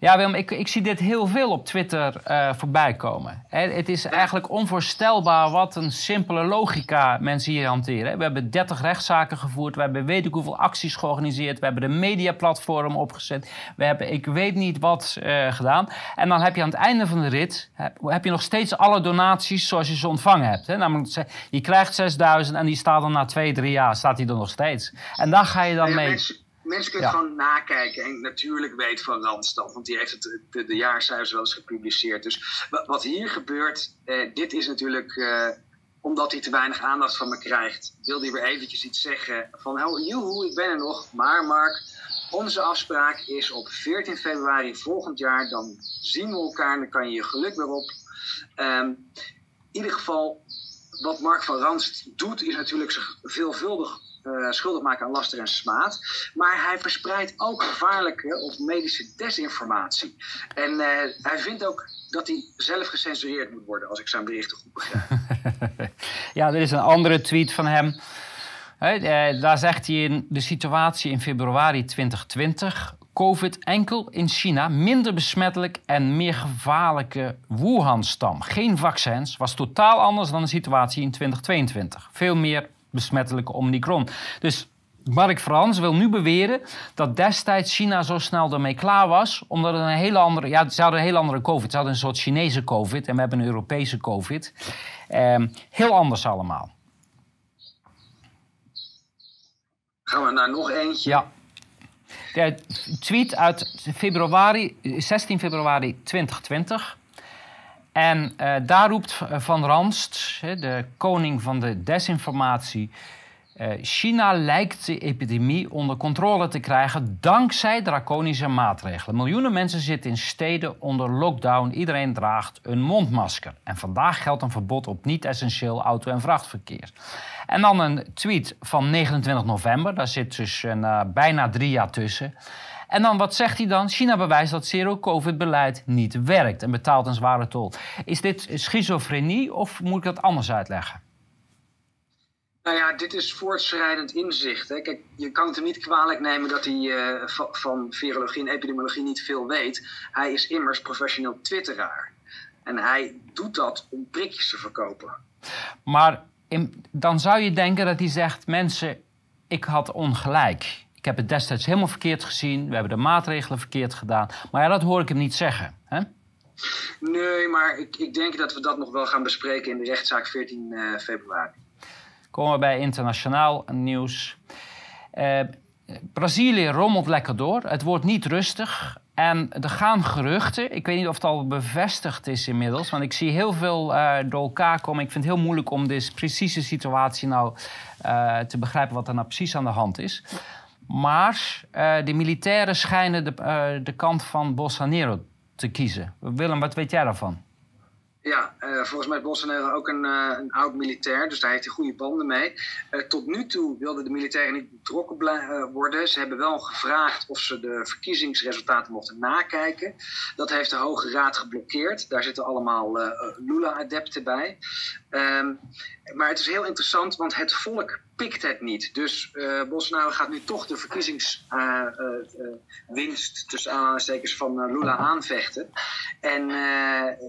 Ja, Willem, ik, ik zie dit heel veel op Twitter uh, voorbij komen. Het is eigenlijk onvoorstelbaar wat een simpele logica mensen hier hanteren. We hebben 30 rechtszaken gevoerd, we hebben weet ik hoeveel acties georganiseerd, we hebben de mediaplatform opgezet, we hebben ik weet niet wat uh, gedaan. En dan heb je aan het einde van de rit heb, heb je nog steeds alle donaties zoals je ze ontvangen hebt. Hè? Namelijk, je krijgt 6000 en die staat dan na twee, drie jaar staat die er nog steeds. En daar ga je dan mee. Mensen kunnen gewoon nakijken. En natuurlijk weet Van Randstad, want die heeft het, de, de jaarcijfers wel eens gepubliceerd. Dus wat hier gebeurt, eh, dit is natuurlijk eh, omdat hij te weinig aandacht van me krijgt. Wil hij weer eventjes iets zeggen van, oh joehoe, ik ben er nog. Maar Mark, onze afspraak is op 14 februari volgend jaar. Dan zien we elkaar en dan kan je je geluk weer op. Um, in ieder geval, wat Mark van Randst doet, is natuurlijk zich veelvuldig uh, schuldig maken aan laster en smaad. Maar hij verspreidt ook gevaarlijke of medische desinformatie. En uh, hij vindt ook dat hij zelf gecensureerd moet worden, als ik zijn berichten goed begrijp. ja, er is een andere tweet van hem. He, uh, daar zegt hij in de situatie in februari 2020. COVID enkel in China minder besmettelijk en meer gevaarlijke Wuhan-stam. Geen vaccins was totaal anders dan de situatie in 2022. Veel meer besmettelijke Omicron. Dus Mark Frans wil nu beweren dat destijds China zo snel ermee klaar was, omdat het een hele andere, ja, ze hadden een hele andere COVID. Ze hadden een soort Chinese COVID en we hebben een Europese COVID. Ehm, heel anders allemaal. Gaan we naar nog eentje? Ja. De tweet uit februari, 16 februari 2020. En uh, daar roept Van Ranst, de koning van de desinformatie, uh, China lijkt de epidemie onder controle te krijgen dankzij draconische maatregelen. Miljoenen mensen zitten in steden onder lockdown. Iedereen draagt een mondmasker. En vandaag geldt een verbod op niet-essentieel auto- en vrachtverkeer. En dan een tweet van 29 november. Daar zit dus een, uh, bijna drie jaar tussen. En dan, wat zegt hij dan? China bewijst dat zero-covid-beleid niet werkt en betaalt een zware tol. Is dit schizofrenie of moet ik dat anders uitleggen? Nou ja, dit is voortschrijdend inzicht. Hè. Kijk, je kan het hem niet kwalijk nemen dat hij uh, van virologie en epidemiologie niet veel weet. Hij is immers professioneel twitteraar. En hij doet dat om prikjes te verkopen. Maar in, dan zou je denken dat hij zegt: mensen, ik had ongelijk. Ik heb het destijds helemaal verkeerd gezien. We hebben de maatregelen verkeerd gedaan. Maar ja, dat hoor ik hem niet zeggen. Hè? Nee, maar ik, ik denk dat we dat nog wel gaan bespreken in de rechtszaak 14 uh, eh, februari. Komen we bij internationaal nieuws. Uh, Brazilië rommelt lekker door. Het wordt niet rustig. En er gaan geruchten. Ik weet niet of het al bevestigd is inmiddels. Want ik zie heel veel uh, door elkaar komen. Ik vind het heel moeilijk om deze precieze situatie nou uh, te begrijpen wat er nou precies aan de hand is. Maar uh, de militairen schijnen de, uh, de kant van Bolsonaro te kiezen. Willem, wat weet jij daarvan? Ja, uh, volgens mij is Bolsonaro ook een, een, oud militair, dus daar heeft hij goede banden mee. tot nu toe wilden de militairen niet betrokken worden. Ze hebben wel gevraagd of ze de verkiezingsresultaten mochten nakijken. Dat heeft de Hoge Raad geblokkeerd. Daar zitten allemaal Lula-adepten bij. Um, maar het is heel interessant, want het volk pikt het niet. Dus uh, Bolsonaro gaat nu toch de verkiezingswinst uh, uh, tussen aanhalingstekens van Lula aanvechten. En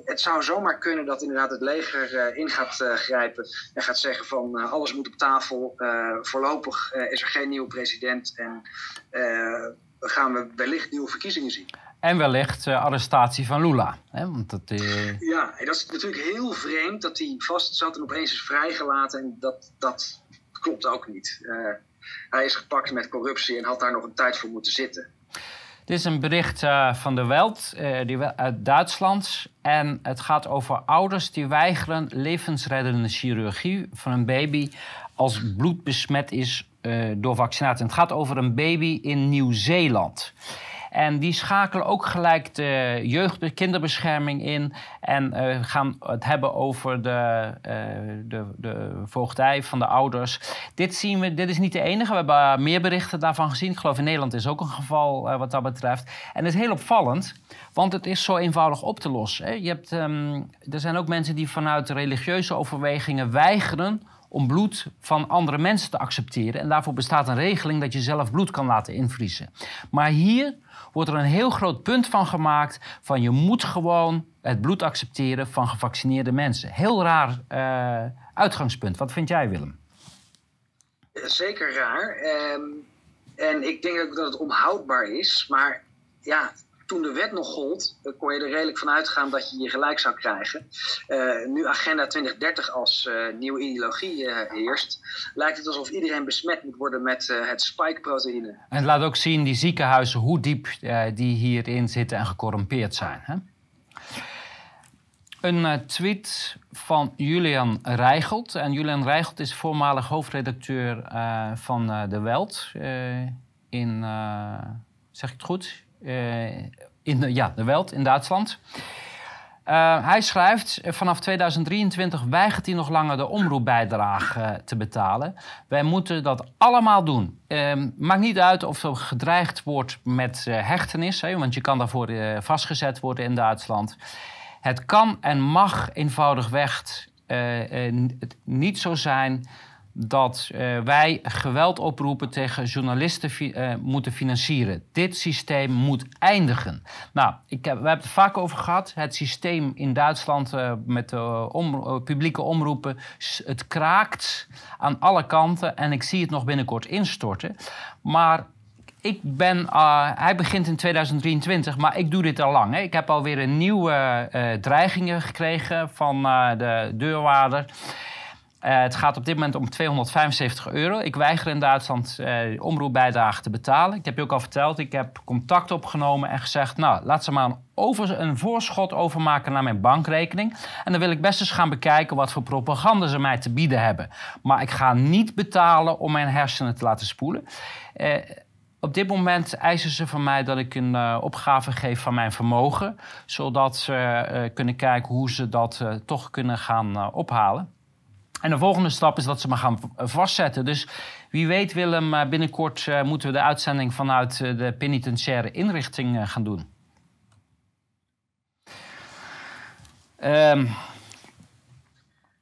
het zou zomaar kunnen dat inderdaad het leger in gaat grijpen en gaat zeggen van alles moet op tafel. voorlopig is er geen nieuwe president en gaan we wellicht nieuwe verkiezingen zien. En wellicht uh, arrestatie van Lula. Hè? Want dat, uh... Ja, dat is natuurlijk heel vreemd dat hij vast zat en opeens is vrijgelaten. En dat, dat klopt ook niet. Uh, hij is gepakt met corruptie en had daar nog een tijd voor moeten zitten. Dit is een bericht van de Welt die, uit Duitsland. En het gaat over ouders die weigeren levensreddende chirurgie van een baby als bloed besmet is door vaccinatie. het gaat over een baby in Nieuw-Zeeland. En die schakelen ook gelijk de jeugd- de kinderbescherming in. En uh, gaan het hebben over de, uh, de, de voogdij van de ouders. Dit zien we, dit is niet de enige. We hebben meer berichten daarvan gezien. Ik geloof in Nederland is ook een geval uh, wat dat betreft. En het is heel opvallend, want het is zo eenvoudig op te lossen. Hè. Je hebt, um, er zijn ook mensen die vanuit religieuze overwegingen weigeren om bloed van andere mensen te accepteren. En daarvoor bestaat een regeling dat je zelf bloed kan laten invriezen. Maar hier wordt er een heel groot punt van gemaakt van je moet gewoon het bloed accepteren van gevaccineerde mensen. Heel raar uh, uitgangspunt. Wat vind jij, Willem? Zeker raar. Um, en ik denk ook dat het onhoudbaar is. Maar ja, toen de wet nog gold, kon je er redelijk van uitgaan dat je je gelijk zou krijgen. Uh, nu Agenda 2030 als uh, nieuwe ideologie uh, heerst, lijkt het alsof iedereen besmet moet worden met het spike-proteïne. En het laat ook zien, die ziekenhuizen, hoe diep die hierin zitten en gecorrumpeerd zijn. Hè? Een tweet van Julian Rijgelt. En Julian Rijgelt is voormalig hoofdredacteur van De Welt in, zeg ik het goed? In ja, de Welt in Duitsland. Uh, hij schrijft, vanaf 2023 weigert hij nog langer de omroepbijdrage uh, te betalen. Wij moeten dat allemaal doen. Uh, maakt niet uit of er gedreigd wordt met hechtenis, hè, want je kan daarvoor vastgezet worden in Duitsland. Het kan en mag eenvoudigweg niet zo zijn dat uh, wij geweld oproepen tegen journalisten uh, moeten financieren. Dit systeem moet eindigen. Nou, ik heb, we hebben het vaak over gehad. Het systeem in Duitsland uh, met de publieke omroepen, het kraakt aan alle kanten en ik zie het nog binnenkort instorten. Maar ik ben, hij begint in 2023, maar ik doe dit al lang. Hè. Ik heb alweer een nieuwe dreigingen gekregen van de deurwaarder. Uh, het gaat op dit moment om 275 euro. Ik weiger in Duitsland uh, omroepbijdrage te betalen. Ik heb je ook al verteld, ik heb contact opgenomen en gezegd... nou, laat ze maar een, voorschot overmaken naar mijn bankrekening. En dan wil ik best eens gaan bekijken wat voor propaganda ze mij te bieden hebben. Maar ik ga niet betalen om mijn hersenen te laten spoelen. Uh, op dit moment eisen ze van mij dat ik een uh, opgave geef van mijn vermogen, zodat ze kunnen kijken hoe ze dat toch kunnen gaan ophalen. En de volgende stap is dat ze me gaan vastzetten. Dus wie weet, Willem, eh, binnenkort uh, moeten we de uitzending vanuit de penitentiaire inrichting uh, gaan doen. Um,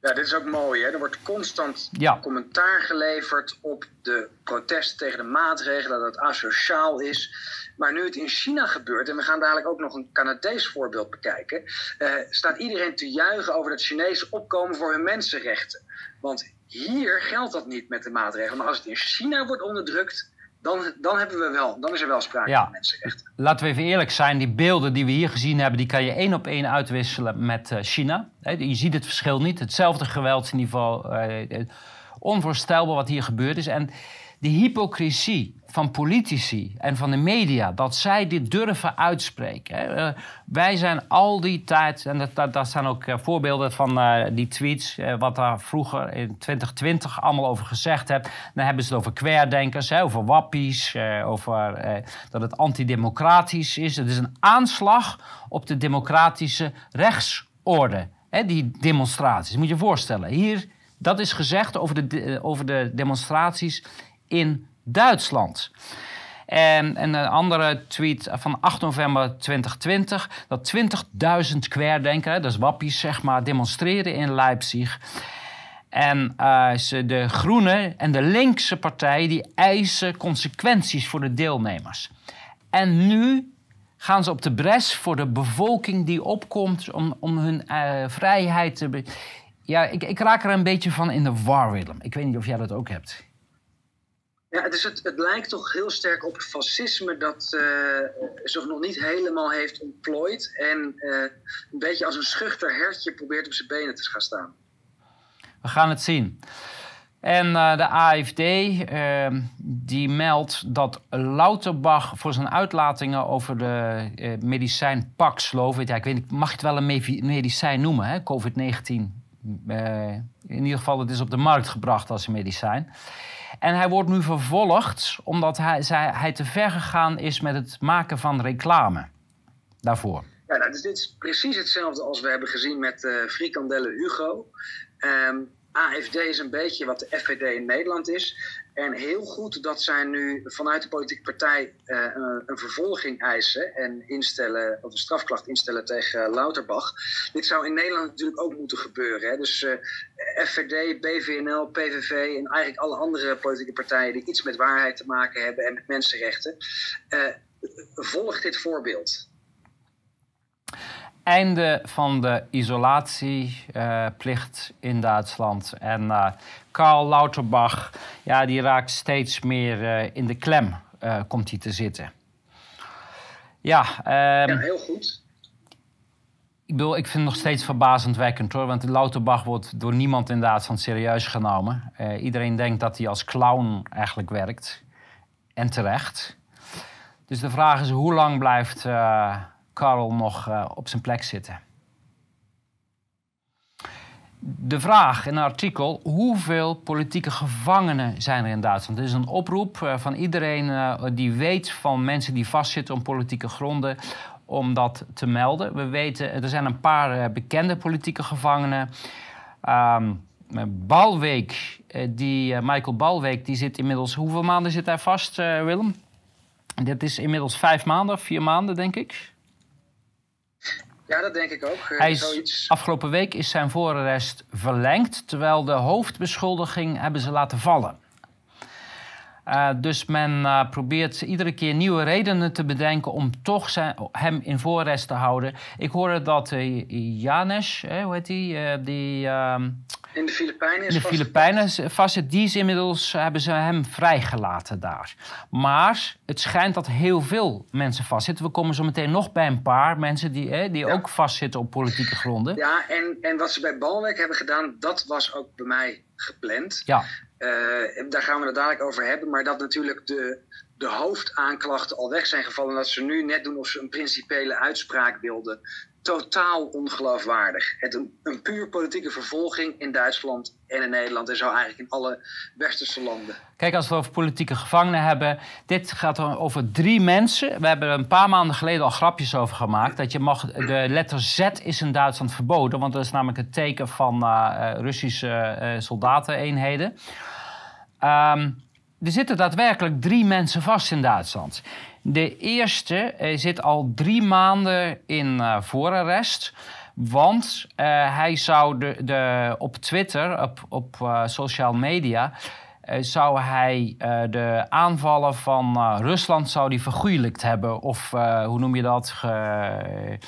ja, dit is ook mooi. Hè? Er wordt constant ja. commentaar geleverd op de protest tegen de maatregelen, dat het asociaal is. Maar nu het in China gebeurt, en we gaan dadelijk ook nog een Canadees voorbeeld bekijken, uh, staat iedereen te juichen over het Chinese opkomen voor hun mensenrechten. Want hier geldt dat niet met de maatregelen. Maar als het in China wordt onderdrukt, dan, dan, hebben we wel, dan is er wel sprake van mensenrechten. Laten we even eerlijk zijn, die beelden die we hier gezien hebben, die kan je één op één uitwisselen met uh, China. Je ziet het verschil niet. Hetzelfde geweldsniveau. Uh, onvoorstelbaar wat hier gebeurd is. En de hypocrisie van politici en van de media, dat zij dit durven uitspreken. Uh, wij zijn al die tijd, en dat, dat, dat zijn ook uh, voorbeelden van uh, die tweets, wat daar vroeger in 2020 allemaal over gezegd heb. Dan hebben ze het over kwerdenkers, over wappies, over dat het antidemocratisch is. Het is een aanslag op de democratische rechtsorde, hè, die demonstraties. Moet je je voorstellen. Hier, dat is gezegd over de, over de demonstraties in Duitsland. En, een andere tweet van 8 november 2020, dat 20.000 kwerdenken, dat is wappies zeg maar, demonstreren in Leipzig. En uh, de groene en de linkse partijen die eisen consequenties voor de deelnemers. En nu gaan ze op de bres voor de bevolking die opkomt om, om hun uh, vrijheid te... Ja, ik, ik raak er een beetje van in de war, Willem. Ik weet niet of jij dat ook hebt. Ja, dus het, het lijkt toch heel sterk op fascisme dat uh, zich nog niet helemaal heeft ontplooid. En uh, een beetje als een schuchter hertje probeert op zijn benen te gaan staan. We gaan het zien. En uh, de AFD ehm, die meldt dat Lauterbach voor zijn uitlatingen over de medicijn Paxlovid... Ja, ik weet niet, mag je het wel een medicijn noemen, COVID-19? in ieder geval, het is op de markt gebracht als een medicijn En hij wordt nu vervolgd omdat hij, hij te ver gegaan is met het maken van reclame daarvoor. Ja, nou, dus dit is precies hetzelfde als we hebben gezien met uh, Frikandelle Hugo. Um, AFD is een beetje wat de FVD in Nederland is. En heel goed dat zij nu vanuit de politieke partij uh, een vervolging eisen en instellen, of een strafklacht instellen tegen Lauterbach. Dit zou in Nederland natuurlijk ook moeten gebeuren. Hè? Dus uh, FVD, BVNL, PVV en eigenlijk alle andere politieke partijen die iets met waarheid te maken hebben en met mensenrechten, uh, volgt dit voorbeeld einde van de isolatieplicht uh, in Duitsland. En uh, Karl Lauterbach, ja, die raakt steeds meer uh, in de klem, komt hij te zitten. Ja, um, ja, heel goed. Ik bedoel, ik vind het nog steeds verbazendwekkend hoor. Want Lauterbach wordt door niemand in Duitsland serieus genomen. iedereen denkt dat hij als clown eigenlijk werkt. En terecht. Dus de vraag is, hoe lang blijft Karl nog uh, op zijn plek zitten. De vraag in een artikel: hoeveel politieke gevangenen zijn er in Duitsland? Dit is een oproep uh, van iedereen uh, die weet van mensen die vastzitten om politieke gronden om dat te melden. We weten, er zijn een paar bekende politieke gevangenen. Um, Balweek, die, Michael Balweek, die zit inmiddels... Hoeveel maanden zit hij vast, Willem? Dit is inmiddels vijf maanden, vier maanden, denk ik. Ja, dat denk ik ook. Eh, Hij is, Afgelopen week is zijn voorarrest verlengd, terwijl de hoofdbeschuldiging hebben ze laten vallen. Uh, dus men uh, probeert iedere keer nieuwe redenen te bedenken om toch zijn, hem in voorarrest te houden. Ik hoorde dat uh, Janes, hoe heet die? die ehm, in de Filipijnen is De Filipijnen vastzit. Die is inmiddels, hebben ze hem vrijgelaten daar. Maar het schijnt dat heel veel mensen vastzitten. We komen zo meteen nog bij een paar mensen die, die ook vastzitten op politieke gronden. Ja, en, en wat ze bij Balwek hebben gedaan, dat was ook bij mij gepland. Ja. Uh, daar gaan we het dadelijk over hebben. Maar dat natuurlijk de, de hoofdaanklachten al weg zijn gevallen. Dat ze nu net doen of ze een principiële uitspraak wilden totaal ongeloofwaardig. Het een, een puur politieke vervolging in Duitsland en in Nederland en zo eigenlijk in alle westerse landen. Kijk, als we over politieke gevangenen hebben, dit gaat over drie mensen. We hebben er een paar maanden geleden al grapjes over gemaakt. Dat je mag, de letter Z is in Duitsland verboden, want dat is namelijk het teken van uh, Russische uh, soldateneenheden. Um, er zitten daadwerkelijk drie mensen vast in Duitsland. De eerste uh, zit al drie maanden in voorarrest. Want hij zou de, de, op Twitter, op, op social media, zou hij de aanvallen van Rusland zou die vergoeilijkt hebben. Of hoe noem je dat? Ge,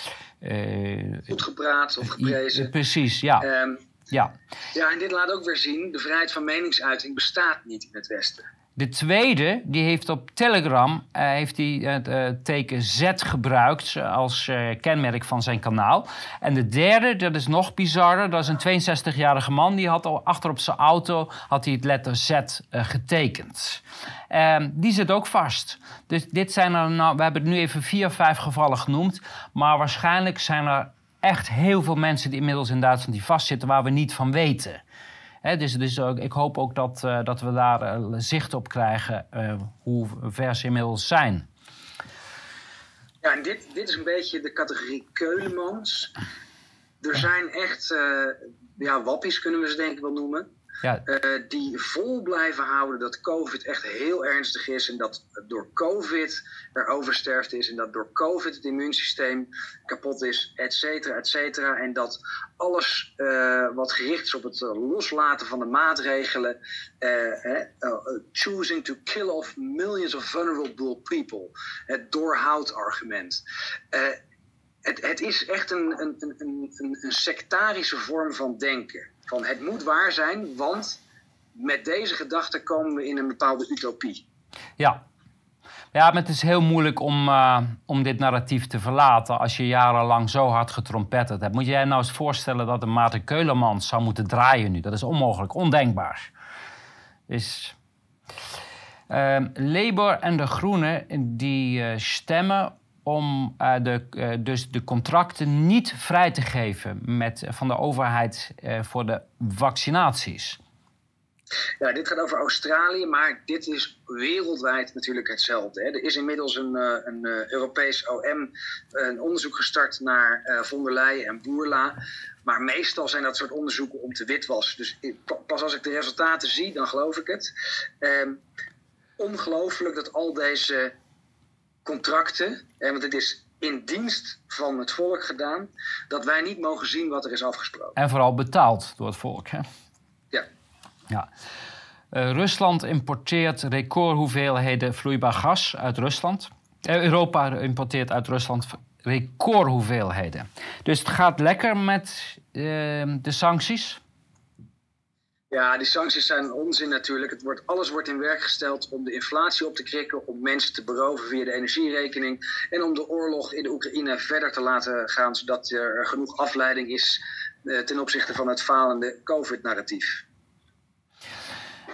Goed gepraat of geprezen. Precies, ja. Um, ja. ja, en dit laat ook weer zien, de vrijheid van meningsuiting bestaat niet in het Westen. De tweede, die heeft op Telegram uh, heeft hij het uh, teken Z gebruikt als kenmerk van zijn kanaal. En de derde, dat is nog bizarder, dat is een 62-jarige man. Die had al achter op zijn auto had hij het letter Z getekend. Ehm, die zit ook vast. Dus dit zijn er, nou, we hebben het nu even vier of vijf gevallen genoemd. Maar waarschijnlijk zijn er echt heel veel mensen die inmiddels in Duitsland die vastzitten waar we niet van weten dus, dus ik hoop ook dat, uh, dat we daar uh, zicht op krijgen uh, hoe ver ze inmiddels zijn. Ja, en dit, dit is een beetje de categorie Keulemans. Er zijn echt ja, wappies, kunnen we ze denk ik wel noemen. Ja. Uh, die vol blijven houden dat COVID echt heel ernstig is en dat door COVID er oversterfte is en dat door COVID het immuunsysteem kapot is, et cetera, et cetera. En dat alles uh, wat gericht is op het loslaten van de maatregelen, choosing to kill off millions of vulnerable people, het doorhoud argument. Het, het, is echt een, een, een, een sectarische vorm van denken. Het moet waar zijn, want met deze gedachte komen we in een bepaalde utopie. Ja. Ja, het is heel moeilijk om, uh, om dit narratief te verlaten als je jarenlang zo hard getrompetterd hebt. Moet jij nou eens voorstellen dat een Maarten Keulemans zou moeten draaien nu? Dat is onmogelijk, ondenkbaar. Dus, uh, Labour en de Groenen die uh, stemmen om uh, de, uh, dus de contracten niet vrij te geven met, van de overheid uh, voor de vaccinaties. Ja, dit gaat over Australië, maar dit is wereldwijd natuurlijk hetzelfde. Hè. Er is inmiddels een, een Europees OM een onderzoek gestart naar uh, von der Leyen en Boerla. Maar meestal zijn dat soort onderzoeken om te witwassen. Dus pas als ik de resultaten zie, dan geloof ik het. Ehm, ongelooflijk dat al deze contracten, hè, want het is in dienst van het volk gedaan, dat wij niet mogen zien wat er is afgesproken. En vooral betaald door het volk, hè? Ja. ja. Uh, Rusland importeert recordhoeveelheden vloeibaar gas uit Rusland. Uh, Europa importeert uit Rusland recordhoeveelheden. Dus het gaat lekker met uh, de sancties. Ja, die sancties zijn onzin natuurlijk. Het wordt, alles wordt in werk gesteld om de inflatie op te krikken, om mensen te beroven via de energierekening en om de oorlog in de Oekraïne verder te laten gaan, zodat er genoeg afleiding is uh, ten opzichte van het falende COVID-narratief.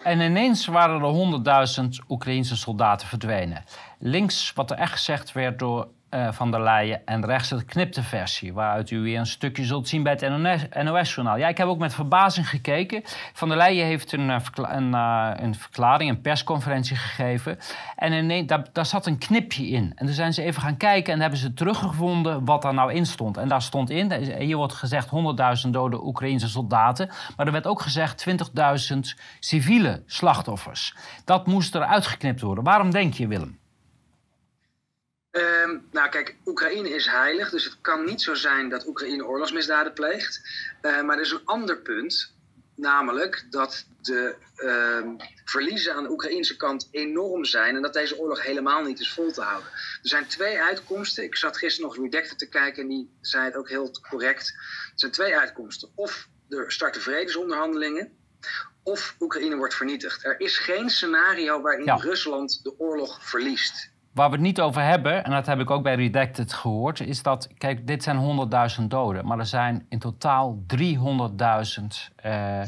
En ineens waren er 100.000 Oekraïnse soldaten verdwenen. Links, wat er echt gezegd werd door uh, van der Leyen en rechts de knipte versie, waaruit u weer een stukje zult zien bij het NOS-journaal. Ja, ik heb ook met verbazing gekeken. Van der Leyen heeft een, uh, een, uh, een verklaring, een persconferentie gegeven. En daar zat een knipje in. En toen zijn ze even gaan kijken en hebben ze teruggevonden wat daar nou in stond. En daar stond in, hier wordt gezegd 100.000 dode Oekraïnse soldaten. Maar er werd ook gezegd 20.000 civiele slachtoffers. Dat moest er uitgeknipt worden. Waarom denk je, Willem? Um, nou kijk, Oekraïne is heilig, dus het kan niet zo zijn dat Oekraïne oorlogsmisdaden pleegt. Uh, maar er is een ander punt, namelijk dat de uh, verliezen aan de Oekraïnse kant enorm zijn en dat deze oorlog helemaal niet is vol te houden. Er zijn twee uitkomsten. Ik zat gisteren nog Redacted te kijken en die zei het ook heel correct. Er zijn twee uitkomsten. Of er starten vredesonderhandelingen, of Oekraïne wordt vernietigd. Er is geen scenario waarin ja. Rusland de oorlog verliest. Waar we het niet over hebben, en dat heb ik ook bij Redacted gehoord, is dat, kijk, dit zijn 100.000 doden, maar er zijn in totaal 300.000. Uh,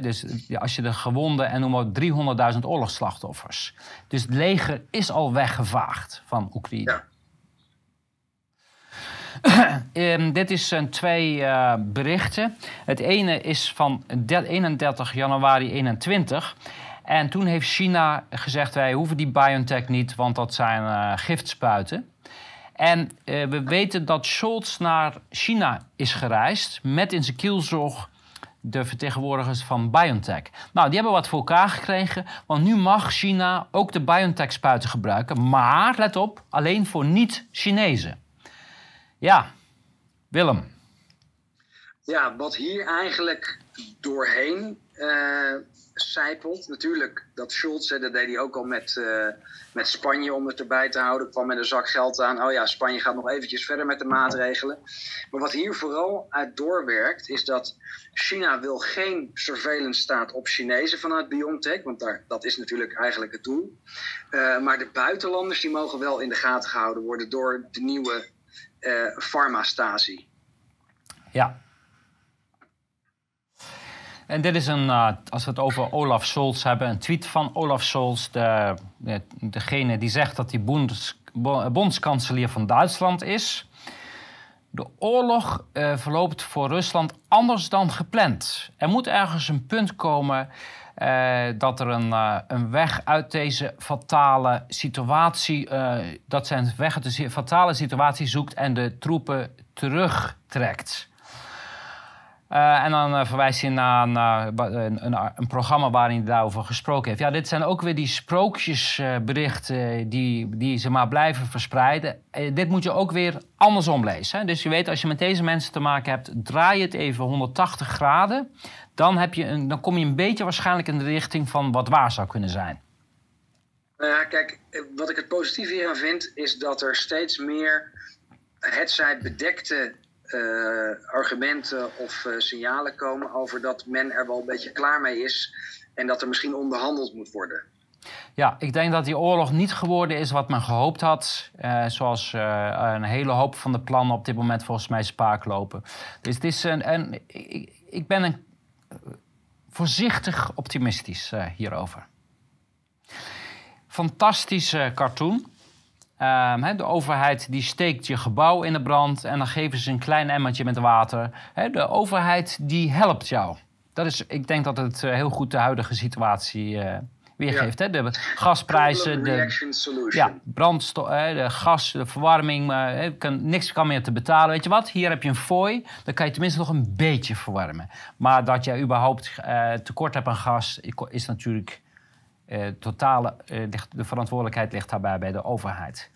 dus als je de gewonden en noem maar 300.000 oorlogsslachtoffers. Dus het leger is al weggevaagd van Oekraïne. Ja. um, dit is uh, twee uh, berichten. Het ene is van 31 januari 21. En toen heeft China gezegd: wij hoeven die BioNTech niet, want dat zijn uh, giftspuiten. En uh, we weten dat Scholz naar China is gereisd met in zijn kielzog de vertegenwoordigers van BioNTech. Nou, die hebben wat voor elkaar gekregen, want nu mag China ook de BioNTech-spuiten gebruiken. Maar, let op, alleen voor niet-Chinezen. Ja, Willem. Ja, wat hier eigenlijk doorheen uh, zijpelt. Natuurlijk, dat Scholz, dat deed hij ook al met, uh, met Spanje om het erbij te houden. Kwam met een zak geld aan. Oh ja, Spanje gaat nog eventjes verder met de maatregelen. Maar wat hier vooral uit doorwerkt, is dat China wil geen surveillance staat op Chinezen vanuit BioNTech. Want daar, dat is natuurlijk eigenlijk het doel. Uh, maar de buitenlanders die mogen wel in de gaten gehouden worden door de nieuwe uh. Ja, en dit is een, uh, als we het over Olaf Scholz hebben, een tweet van Olaf Scholz, de, de, degene die zegt dat hij bonds, bondskanselier van Duitsland is. De oorlog uh, verloopt voor Rusland anders dan gepland. Er moet ergens een punt komen uh, dat er een, een weg uit deze fatale situatie, dat zijn weg uit de fatale situatie zoekt en de troepen terugtrekt. Uh, en dan uh, verwijst hij naar, naar een, een, een, programma waarin hij daarover gesproken heeft. Ja, dit zijn ook weer die sprookjesberichten die, die ze maar blijven verspreiden. Eh, dit moet je ook weer andersom lezen. Dus je weet, als je met deze mensen te maken hebt, draai het even 180 graden. Dan, heb je een, dan kom je een beetje waarschijnlijk in de richting van wat waar zou kunnen zijn. Nou ja, kijk, wat ik het positieve hieraan vind, is dat er steeds meer het zij bedekte uh, argumenten of uh, signalen komen over dat men er wel een beetje klaar mee is en dat er misschien onderhandeld moet worden. Ja, ik denk dat die oorlog niet geworden is wat men gehoopt had. Uh, zoals een hele hoop van de plannen op dit moment volgens mij spaak lopen. Dus het is een, ik, ben een, voorzichtig optimistisch hierover. Fantastische cartoon. Um, de overheid die steekt je gebouw in de brand en dan geven ze een klein emmertje met water. de overheid die helpt jou. dat is, ik denk dat het heel goed de huidige situatie weergeeft. Hè? De gasprijzen, de, ja, brandstof, de gas, de verwarming, kan, niks kan meer te betalen. Weet je wat? Hier heb je een fooi, dan kan je tenminste nog een beetje verwarmen. Maar dat je überhaupt uh, tekort hebt aan gas, is natuurlijk totale, uh, de verantwoordelijkheid ligt daarbij bij de overheid.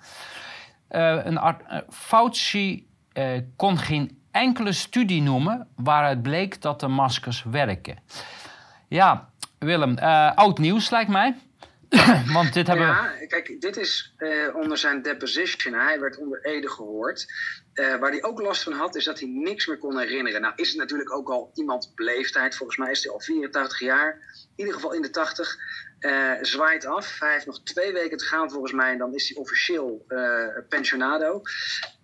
een Fauci kon geen enkele studie noemen waaruit bleek dat de maskers werken. Ja, Willem, oud nieuws lijkt mij. Want dit hebben ja, kijk, dit is uh, onder zijn deposition. Hij werd onder Ede gehoord. Uh, waar hij ook last van had, is dat hij niks meer kon herinneren. Nou is het natuurlijk ook al iemand leeftijd. Volgens mij is hij al 84 jaar. In ieder geval in de 80. Uh, zwaait af. Hij heeft nog twee weken te gaan volgens mij. En dan is hij officieel pensionado.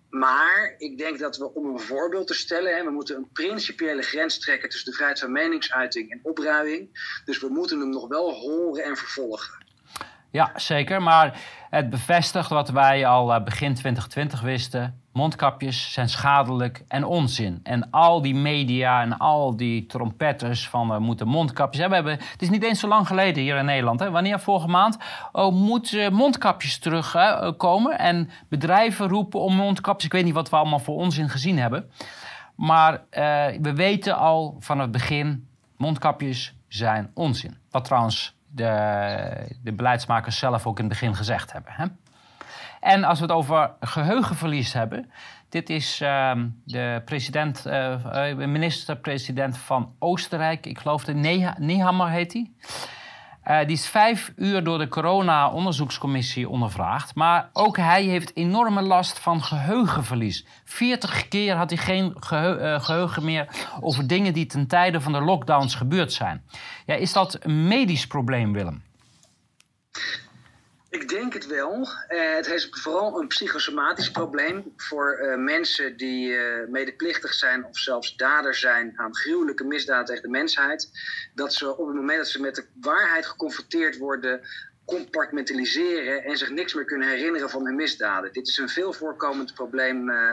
Maar ik denk dat we, om een voorbeeld te stellen, hè, we moeten een principiële grens trekken tussen de vrijheid van meningsuiting en opruiing. Dus we moeten hem nog wel horen en vervolgen. Ja, zeker. Maar het bevestigt wat wij al eh, begin 2020 wisten. Mondkapjes zijn schadelijk en onzin. En al die media en al die trompetters van uh, moeten mondkapjes hebben. Hebben. Het is niet eens zo lang geleden hier in Nederland. Hè? Wanneer vorige maand oh, moeten mondkapjes terugkomen. en bedrijven roepen om mondkapjes. Ik weet niet wat we allemaal voor onzin gezien hebben. Maar we weten al van het begin: mondkapjes zijn onzin. Wat trouwens de, de beleidsmakers zelf ook in het begin gezegd hebben. Hè? En als we het over geheugenverlies hebben. Dit is uh, de president, uh, minister-president van Oostenrijk. Ik geloof de Nehammer heet hij. Uh, die is vijf uur door de corona-onderzoekscommissie ondervraagd. Maar ook hij heeft enorme last van geheugenverlies. 40 keer had hij geen geheugen meer over dingen die ten tijde van de lockdowns gebeurd zijn. Ja, is dat een medisch probleem, Willem? Ik denk het wel. Uh, het is vooral een psychosomatisch probleem voor uh, mensen die uh, medeplichtig zijn of zelfs dader zijn aan gruwelijke misdaden tegen de mensheid. Dat ze op het moment dat ze met de waarheid geconfronteerd worden, compartmentaliseren en zich niks meer kunnen herinneren van hun misdaden. Dit is een veel voorkomend probleem uh,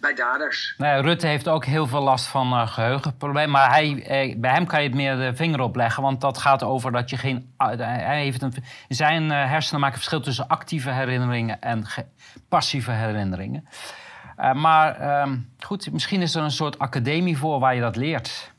bij daders. Nou ja, Rutte heeft ook heel veel last van uh, geheugenproblemen. Maar hij, eh, bij hem kan je het meer de vinger op leggen. Want dat gaat over dat je geen. hij heeft een, zijn hersenen maken verschil tussen actieve herinneringen en passieve herinneringen. maar ehm, goed, misschien is er een soort academie voor waar je dat leert.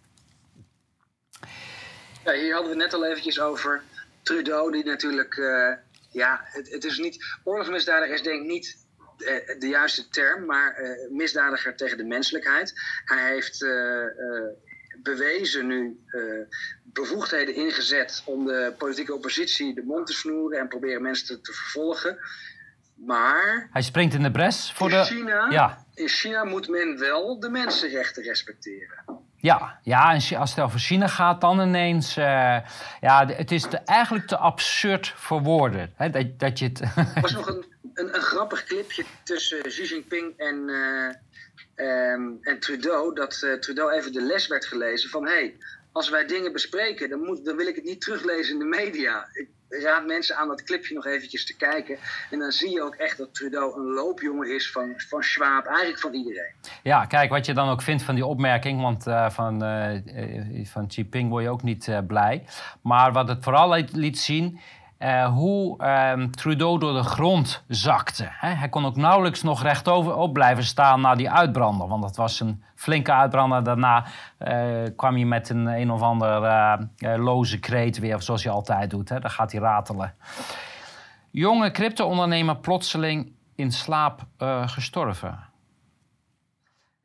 Ja, hier hadden we net al eventjes over Trudeau, die natuurlijk, uh, ja, het, het, is niet, oorlogsmisdadiger is denk ik niet uh, de juiste term, maar uh, misdadiger tegen de menselijkheid. Hij heeft bewezen nu bevoegdheden ingezet om de politieke oppositie de mond te snoeren en proberen mensen te, te vervolgen. Maar. Hij springt in de bres voor in de. China, ja. In China moet men wel de mensenrechten respecteren. Ja, ja, en als het over China gaat, dan ineens. Uh, ja, het is te, eigenlijk te absurd voor woorden. Hè, dat, dat je het... Er was nog een, een, een, grappig clipje tussen Xi Jinping en, uh, um, en Trudeau. Dat uh, Trudeau even de les werd gelezen van: hé, hey, als wij dingen bespreken, dan, moet, dan wil ik het niet teruglezen in de media. Ik, raad mensen aan dat clipje nog eventjes te kijken. En dan zie je ook echt dat Trudeau een loopjongen is van, van Schwab, eigenlijk van iedereen. Ja, kijk, wat je dan ook vindt van die opmerking, want uh, van, uh, van Xi Jinping word je ook niet blij. Maar wat het vooral liet zien, uh, hoe uh, Trudeau door de grond zakte. Hij kon ook nauwelijks nog rechtop op blijven staan na die uitbrander. Want dat was een flinke uitbrander. Daarna uh, kwam hij met een een of ander loze kreet weer, zoals hij altijd doet. Hè? Dan gaat hij ratelen. Jonge crypto-ondernemer plotseling in slaap gestorven.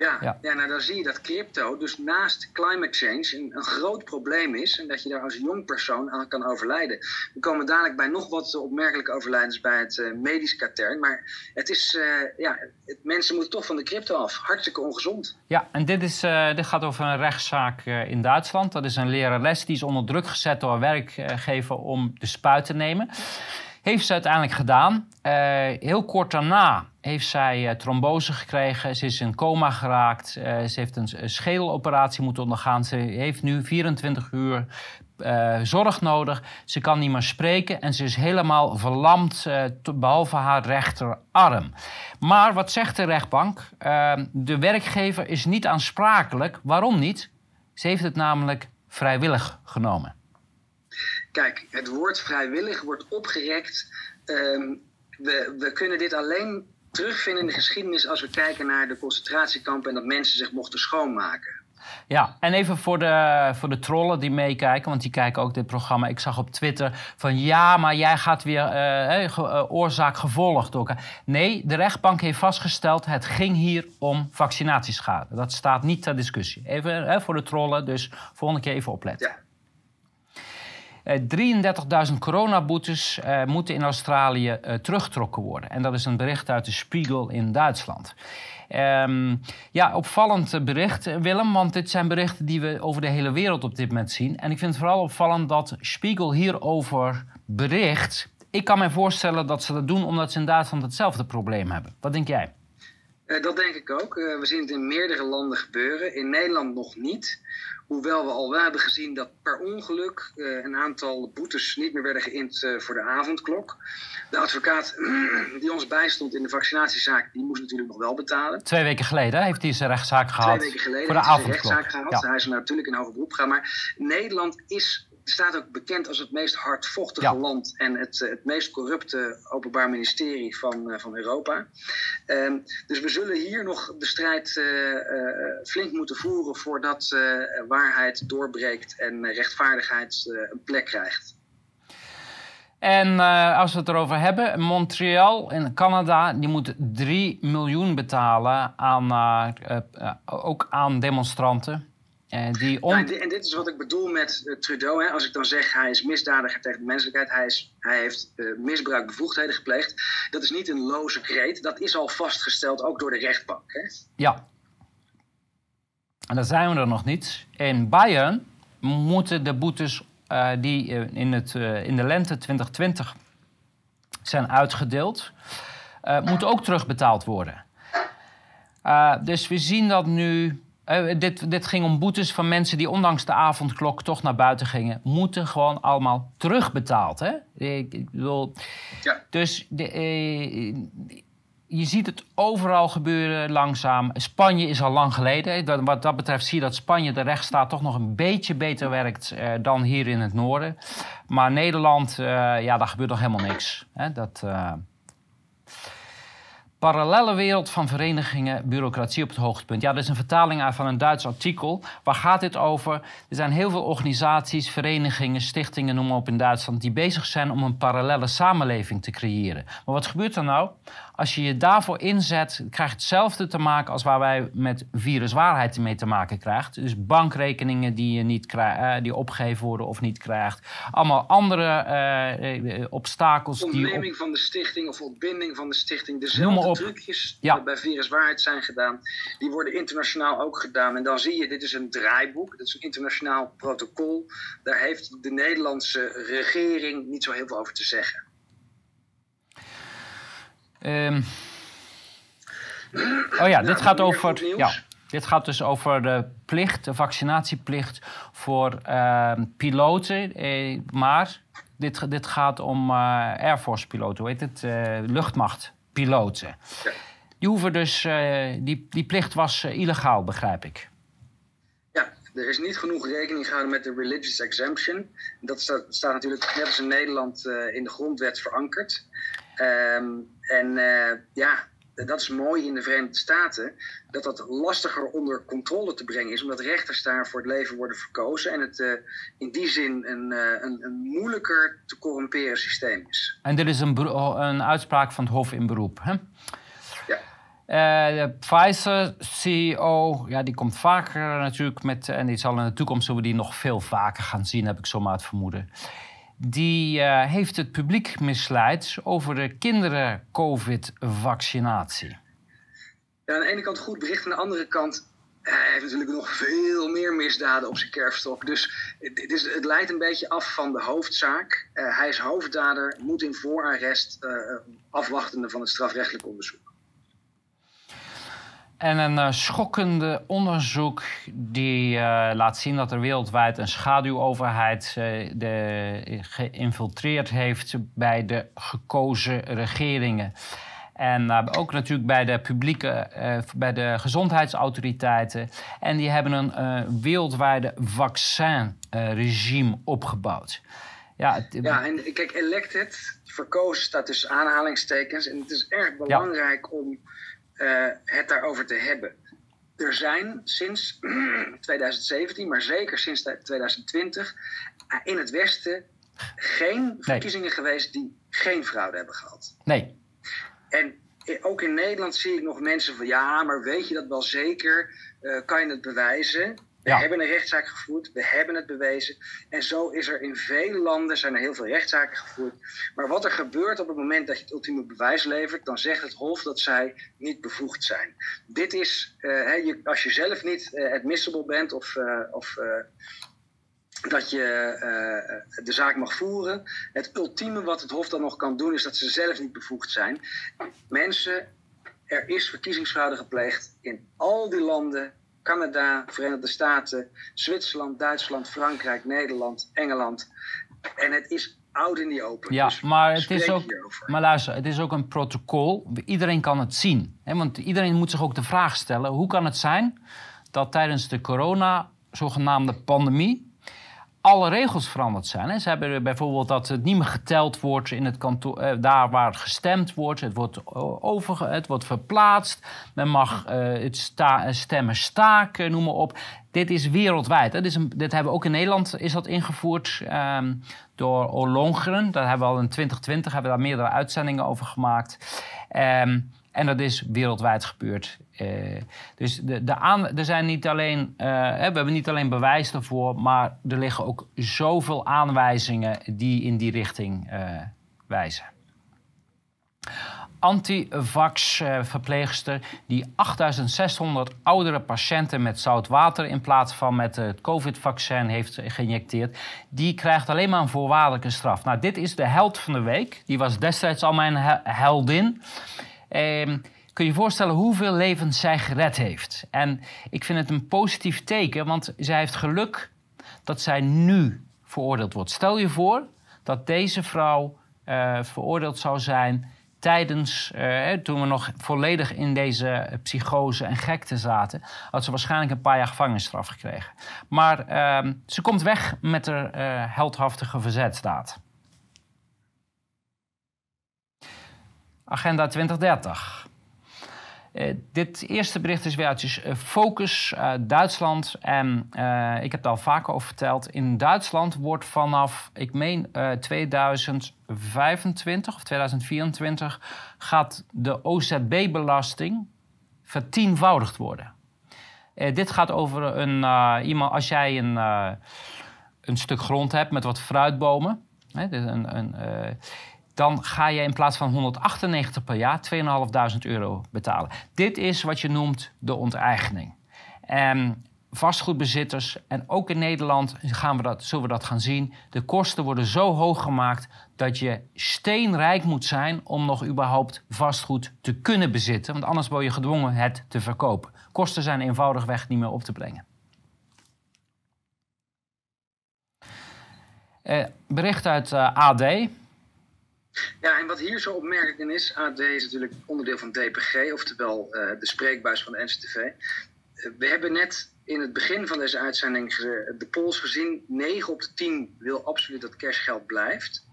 Ja, ja. nou dan zie je dat crypto dus naast climate change een, een, groot probleem is. En dat je daar als jong persoon aan kan overlijden. We komen dadelijk bij nog wat opmerkelijke overlijdens bij het uh, medisch katern. Maar het is, uh, ja, het, mensen moeten toch van de crypto af. Hartstikke ongezond. Ja, en dit, is, uh, dit gaat over een rechtszaak in Duitsland. Dat is een lerares die is onder druk gezet door werkgever om de spuit te nemen. Heeft ze uiteindelijk gedaan. Heel kort daarna heeft zij uh, trombose gekregen. Ze is in coma geraakt. Uh, ze heeft een schedeloperatie moeten ondergaan. Ze heeft nu 24 uur zorg nodig. Ze kan niet meer spreken en ze is helemaal verlamd, behalve haar rechterarm. Maar wat zegt de rechtbank? de werkgever is niet aansprakelijk. Waarom niet? Ze heeft het namelijk vrijwillig genomen? Kijk, het woord vrijwillig wordt opgerekt. Ehm, we, we kunnen dit alleen terugvinden in de geschiedenis als we kijken naar de concentratiekampen en dat mensen zich mochten schoonmaken. Ja, en even voor de, voor de trollen die meekijken, want die kijken ook dit programma. Ik zag op Twitter van ja, maar jij gaat weer uh, uh, oorzaak gevolg door. Nee, de rechtbank heeft vastgesteld, het ging hier om vaccinatieschade. Dat staat niet ter discussie. Even voor de trollen, dus volgende keer even opletten. Ja. 33.000 coronaboetes uh, moeten in Australië uh, teruggetrokken worden. En dat is een bericht uit de Spiegel in Duitsland. Um, ja, opvallend bericht, Willem, want dit zijn berichten die we over de hele wereld op dit moment zien. En ik vind het vooral opvallend dat Spiegel hierover bericht. Ik kan me voorstellen dat ze dat doen omdat ze in Duitsland hetzelfde probleem hebben. Wat denk jij? Uh, dat denk ik ook. Uh, we zien het in meerdere landen gebeuren. In Nederland nog niet. Hoewel we al wel hebben gezien dat per ongeluk uh, een aantal boetes niet meer werden geïnd voor de avondklok. De advocaat die ons bijstond in de vaccinatiezaak, die moest natuurlijk nog wel betalen. Twee weken geleden heeft hij zijn rechtszaak gehad. Twee weken geleden voor de heeft hij zijn rechtszaak gehad. Ja. Hij is natuurlijk in hoger beroep gegaan. Maar Nederland is staat ook bekend als het meest hardvochtige land en het, het meest corrupte openbaar ministerie van, uh, van Europa. Uh, dus we zullen hier nog de strijd uh, flink moeten voeren voordat waarheid doorbreekt en rechtvaardigheid een plek krijgt. En als we het erover hebben, Montreal in Canada, die moet 3 miljoen betalen aan, ook aan demonstranten. En, die en dit is wat ik bedoel met uh, Trudeau. Hè. Als ik dan zeg hij is misdadiger tegen de menselijkheid, hij, is, hij heeft uh, misbruik bevoegdheden gepleegd. Dat is niet een loze kreet, dat is al vastgesteld ook door de rechtbank. Hè. Ja. En dan zijn we er nog niet. In Bayern moeten de boetes uh, die in, het, in de lente 2020 zijn uitgedeeld, moeten ook terugbetaald worden. dus we zien dat nu uh, dit, dit ging om boetes van mensen die ondanks de avondklok toch naar buiten gingen. Moeten gewoon allemaal terugbetaald. Hè? Ik, ik bedoel, ja. Dus de, uh, je ziet het overal gebeuren langzaam. Spanje is al lang geleden. wat dat betreft zie je dat Spanje, de rechtsstaat, toch nog een beetje beter werkt uh, dan hier in het noorden. Maar Nederland, ja, daar gebeurt nog helemaal niks. Hè? Dat parallelle wereld van verenigingen, bureaucratie op het hoogtepunt. Ja, dat is een vertaling van een Duits artikel. Waar gaat dit over? Er zijn heel veel organisaties, verenigingen, stichtingen, noem maar op in Duitsland, die bezig zijn om een parallelle samenleving te creëren. Maar wat gebeurt er nou? Als je je daarvoor inzet, krijg je hetzelfde te maken als waar wij met viruswaarheid mee te maken krijgen. Dus bankrekeningen die je niet krijgt, uh, die opgegeven worden of niet krijgt. Allemaal andere uh, obstakels. Ontneming die op... van de stichting of ontbinding van de stichting. Dezelfde trucjes ja. die bij viruswaarheid zijn gedaan, die worden internationaal ook gedaan. En dan zie je, dit is een draaiboek, dit is een internationaal protocol. Daar heeft de Nederlandse regering niet zo heel veel over te zeggen. Um, oh ja, dit gaat over. Ja, dit gaat dus over de plicht, de vaccinatieplicht voor uh, piloten. Eh, maar dit, dit gaat om uh, Air Force piloten, hoe heet het? Uh, luchtmachtpiloten. Ja. Die hoeven dus, uh, die, die plicht was illegaal, begrijp ik. Ja, er is niet genoeg rekening gehouden met de religious exemption. Dat staat, staat natuurlijk net als in Nederland in de grondwet verankerd. Um, en uh, ja, dat is mooi in de Verenigde Staten, dat dat lastiger onder controle te brengen is, omdat rechters daar voor het leven worden verkozen en het uh, in die zin een, uh, een, een, moeilijker te corrumperen systeem is. En dit is een, een uitspraak van het Hof in beroep, hè? Uh, de Pfizer-CEO, ja, die komt vaker natuurlijk met... en die zal in de toekomst zullen we die nog veel vaker gaan zien, heb ik zomaar het vermoeden die uh, heeft het publiek misleid over de kinderen-COVID-vaccinatie. Ja, aan de ene kant goed bericht, aan de andere kant hij heeft natuurlijk nog veel meer misdaden op zijn kerfstok. Dus het, is, het leidt een beetje af van de hoofdzaak. Uh, hij is hoofddader, moet in voorarrest, uh, afwachtende van het strafrechtelijk onderzoek. En een uh, schokkende onderzoek die uh, laat zien dat er wereldwijd een schaduwoverheid uh, de, geïnfiltreerd heeft bij de gekozen regeringen. En ook natuurlijk bij de publieke, bij de gezondheidsautoriteiten. En die hebben een wereldwijde vaccinregime opgebouwd. Ja, ja, en kijk, elected, verkozen staat tussen aanhalingstekens. En het is erg belangrijk ja. om het daarover te hebben. Er zijn sinds 2017, maar zeker sinds 2020, in het Westen geen verkiezingen geweest die geen fraude hebben gehad. Nee. En ook in Nederland zie ik nog mensen van ja, maar weet je dat wel zeker? Uh, kan je het bewijzen? We hebben een rechtszaak gevoerd, we hebben het bewezen. En zo is er in vele landen zijn er heel veel rechtszaken gevoerd. Maar wat er gebeurt op het moment dat je het ultieme bewijs levert, dan zegt het Hof dat zij niet bevoegd zijn. Dit is, uh, je, als je zelf niet uh, admissible bent of, uh, of dat je uh, de zaak mag voeren. Het ultieme wat het Hof dan nog kan doen, is dat ze zelf niet bevoegd zijn. Mensen, er is verkiezingsfraude gepleegd in al die landen. Canada, Verenigde Staten, Zwitserland, Duitsland, Frankrijk, Nederland, Engeland. En het is oud in die open. Ja, dus maar, het is ook, maar luister, het is ook een protocol. Iedereen kan het zien. Hè? Want iedereen moet zich ook de vraag stellen: hoe kan het zijn dat tijdens de corona, zogenaamde pandemie, alle regels veranderd zijn. Ze hebben bijvoorbeeld dat het niet meer geteld wordt in het kantoor, eh, daar waar gestemd wordt. Het wordt, over, het wordt verplaatst. Men mag uh, het stemmen staken, noem maar op. Dit is wereldwijd. Dit, is dit hebben we ook in Nederland is dat ingevoerd um, door Olongeren. Daar hebben we al in 2020 hebben we daar meerdere uitzendingen over gemaakt. Um, en dat is wereldwijd gebeurd. Uh, dus de, de aan, er zijn niet alleen, uh, we hebben niet alleen bewijs daarvoor, maar er liggen ook zoveel aanwijzingen die in die richting uh, wijzen. Antivax-verpleegster die 8600 oudere patiënten met zout water in plaats van met het COVID-vaccin heeft geïnjecteerd, die krijgt alleen maar een voorwaardelijke straf. Nou, dit is de held van de week. Die was destijds al mijn heldin. Eh, kun je voorstellen hoeveel levens zij gered heeft. En ik vind het een positief teken, want zij heeft geluk dat zij nu veroordeeld wordt. Stel je voor dat deze vrouw uh, veroordeeld zou zijn tijdens, uh, toen we nog volledig in deze psychose en gekte zaten, had ze waarschijnlijk een paar jaar gevangenisstraf gekregen. Maar uh, ze komt weg met haar uh, heldhaftige verzetstaat. Agenda 2030. Uh, dit eerste bericht is weer uit uh, Focus, uh, Duitsland. En ik heb het al vaker over verteld. In Duitsland wordt vanaf, ik meen 2025 of 2024, gaat de OZB-belasting vertienvoudigd worden. dit gaat over een, iemand, als jij een, een stuk grond hebt met wat fruitbomen. Hè, een dan ga je in plaats van 198 per jaar 2.500 euro betalen. Dit is wat je noemt de onteigening. En vastgoedbezitters, en ook in Nederland gaan we dat, zullen we dat gaan zien, de kosten worden zo hoog gemaakt dat je steenrijk moet zijn om nog überhaupt vastgoed te kunnen bezitten. Want anders word je gedwongen het te verkopen. Kosten zijn eenvoudigweg niet meer op te brengen. Eh, bericht uit eh, AD. Ja, en wat hier zo opmerkelijk in is, AD is natuurlijk onderdeel van DPG, oftewel uh, de spreekbuis van de NCTV. Uh, eh, we hebben net in het begin van deze uitzending de polls gezien. 9 op de 10 wil absoluut dat cashgeld blijft.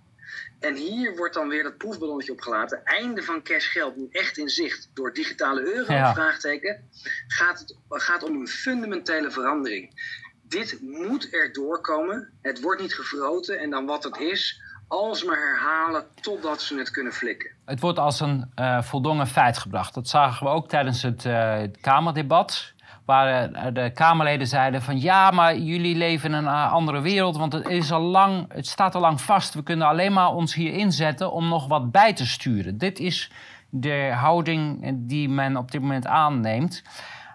En hier wordt dan weer dat proefballonnetje opgelaten. Einde van cashgeld nu echt in zicht door digitale euro, ja. vraagteken. Gaat het gaat om een fundamentele verandering. Dit moet er doorkomen. Het wordt niet gefroten en dan wat het is, alsmaar herhalen totdat ze het kunnen flikken. Het wordt als een uh, voldongen feit gebracht. Dat zagen we ook tijdens het uh, Kamerdebat. Waar uh, de Kamerleden zeiden van ja, maar jullie leven in een andere wereld. Want het, is al lang, het staat al lang vast. We kunnen alleen maar ons hier inzetten om nog wat bij te sturen. Dit is de houding die men op dit moment aanneemt.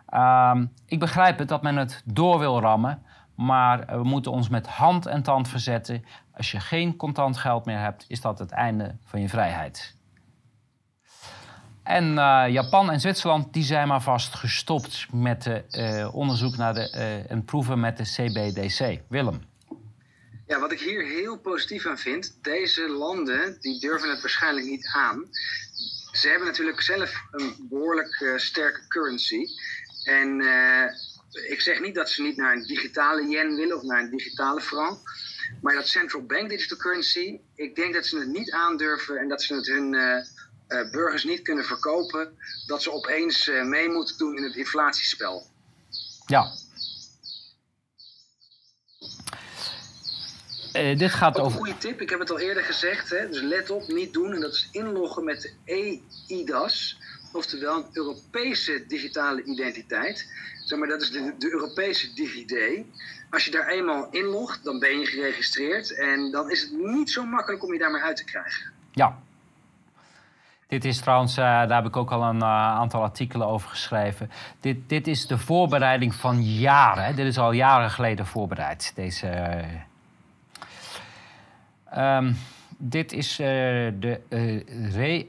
Ehm, ik begrijp het dat men het door wil rammen. Maar we moeten ons met hand en tand verzetten. Als je geen contant geld meer hebt, is dat het einde van je vrijheid. En uh, Japan en Zwitserland die zijn maar vast gestopt met uh, onderzoek naar de, uh, en proeven met de CBDC. Willem. Ja, wat ik hier heel positief aan vind, deze landen die durven het waarschijnlijk niet aan. ze hebben natuurlijk zelf een behoorlijk sterke currency. En ik zeg niet dat ze niet naar een digitale yen willen of naar een digitale frank. Maar dat central bank digital currency, ik denk dat ze het niet aandurven en dat ze het hun uh, burgers niet kunnen verkopen. Dat ze opeens uh, mee moeten doen in het inflatiespel. Ja. Uh, dit gaat over. Een goede tip, ik heb het al eerder gezegd. Hè? Dus let op, niet doen. En dat is inloggen met de EIDAS. Oftewel een Europese digitale identiteit. Zeg maar, dat is de, de Europese DigiD. Als je daar eenmaal inlogt, dan ben je geregistreerd. En dan is het niet zo makkelijk om je daar maar uit te krijgen. Ja. Dit is trouwens, uh, daar heb ik ook al een uh, aantal artikelen over geschreven. Dit, dit is de voorbereiding van jaren. Dit is al jaren geleden voorbereid. Deze. Uh, um, dit is de re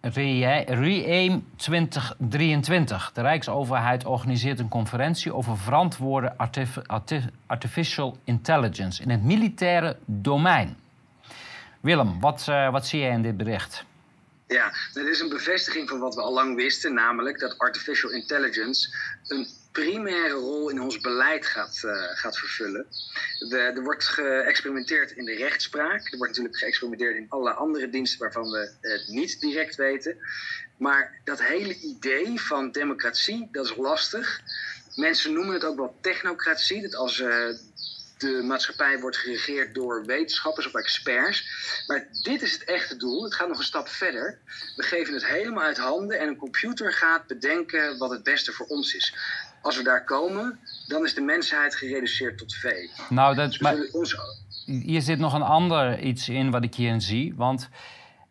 REAIM 2023. De Rijksoverheid organiseert een conferentie over verantwoorde artificial intelligence in het militaire domein. Willem, wat, uh, wat zie jij in dit bericht? Ja, dit is een bevestiging van wat we al lang wisten, namelijk dat artificial intelligence een primaire rol in ons beleid gaat, uh, gaat vervullen. er wordt geëxperimenteerd in de rechtspraak. Er wordt natuurlijk geëxperimenteerd in alle andere diensten waarvan we het niet direct weten. Maar dat hele idee van democratie, dat is lastig. Mensen noemen het ook wel technocratie. Dat als uh, de maatschappij wordt geregeerd door wetenschappers of experts. Maar dit is het echte doel. Het gaat nog een stap verder. We geven het helemaal uit handen en een computer gaat bedenken wat het beste voor ons is. Als we daar komen, dan is de mensheid gereduceerd tot vee. Nou, dat, dus maar, ons... hier zit nog een ander iets in wat ik hierin zie. Want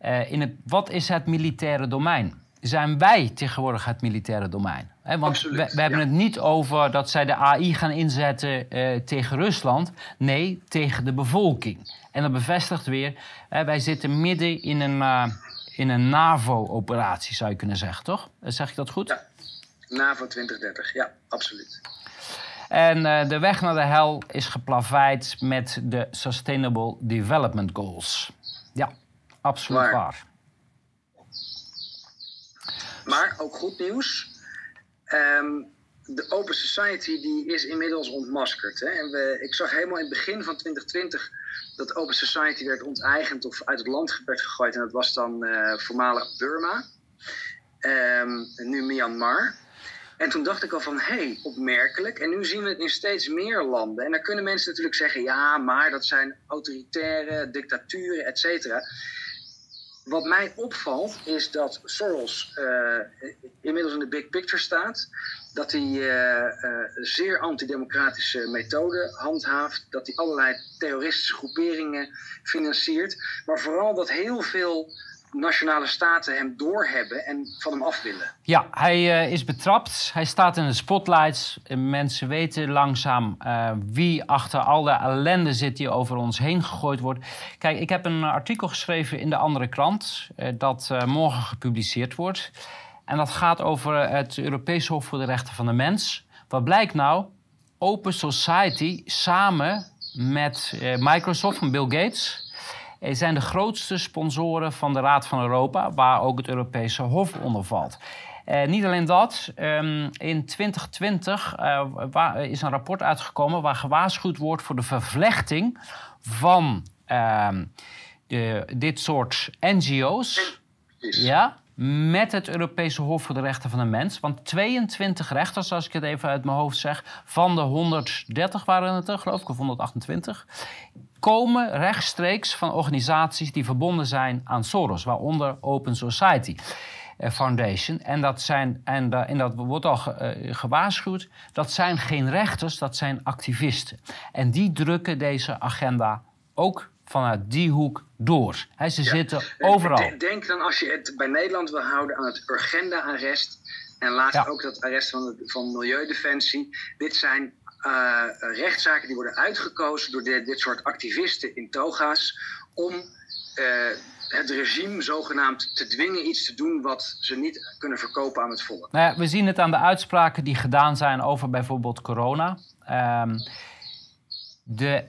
uh, in het, wat is het militaire domein? Zijn wij tegenwoordig het militaire domein? want Absoluut, we, hebben het niet over dat zij de AI gaan inzetten uh, tegen Rusland. Nee, tegen de bevolking. En dat bevestigt weer, uh, wij zitten midden in een, uh, in een NAVO-operatie, zou je kunnen zeggen, toch? Zeg ik dat goed? Ja. NAVO 2030, ja, absoluut. En uh, de weg naar de hel is geplaveid met de Sustainable Development Goals. Ja, absoluut maar, waar. Maar ook goed nieuws. Um, de Open Society die is inmiddels ontmaskerd. Hè? En we, ik zag helemaal in het begin van 2020 dat Open Society werd onteigend of uit het land werd gegooid. En dat was dan uh, voormalig Burma. Um, nu Myanmar. En toen dacht ik al van, hé, hey, opmerkelijk. En nu zien we het in steeds meer landen. En dan kunnen mensen natuurlijk zeggen, ja, maar dat zijn autoritaire dictaturen, et cetera. Wat mij opvalt is dat Soros uh, inmiddels in de big picture staat. Dat hij uh, uh, zeer antidemocratische methoden handhaaft. Dat hij allerlei terroristische groeperingen financiert. Maar vooral dat heel veel nationale staten hem doorhebben en van hem af willen. Ja, hij uh, is betrapt. Hij staat in de spotlights. Mensen weten langzaam uh, wie achter al de ellende zit die over ons heen gegooid wordt. Kijk, ik heb een artikel geschreven in de andere krant uh, dat morgen gepubliceerd wordt. En dat gaat over het Europees Hof voor de Rechten van de Mens. Wat blijkt nou? Open Society samen met Microsoft van Bill Gates zijn de grootste sponsoren van de Raad van Europa, waar ook het Europese Hof onder valt. Uh, niet alleen dat, um, in 2020 uh, is een rapport uitgekomen waar gewaarschuwd wordt voor de vervlechting van uh, de, dit soort NGO's. Ja, met het Europese Hof voor de Rechten van de Mens. Want 22 rechters, als ik het even uit mijn hoofd zeg, van de 130 waren het er, geloof ik, of 128, komen rechtstreeks van organisaties die verbonden zijn aan Soros, waaronder Open Society. Eh, Foundation. En dat, zijn, en, en dat wordt al eh, gewaarschuwd. Dat zijn geen rechters, dat zijn activisten. En die drukken deze agenda ook vanuit die hoek door. ze zitten overal. Denk dan als je het bij Nederland wil houden aan het Urgenda-arrest. En laatst ook dat arrest van, van Milieudefensie. Dit zijn uh, rechtszaken die worden uitgekozen door dit soort activisten in toga's. om uh, het regime zogenaamd te dwingen iets te doen wat ze niet kunnen verkopen aan het volk. Nou ja, we zien het aan de uitspraken die gedaan zijn over bijvoorbeeld corona. Um, de,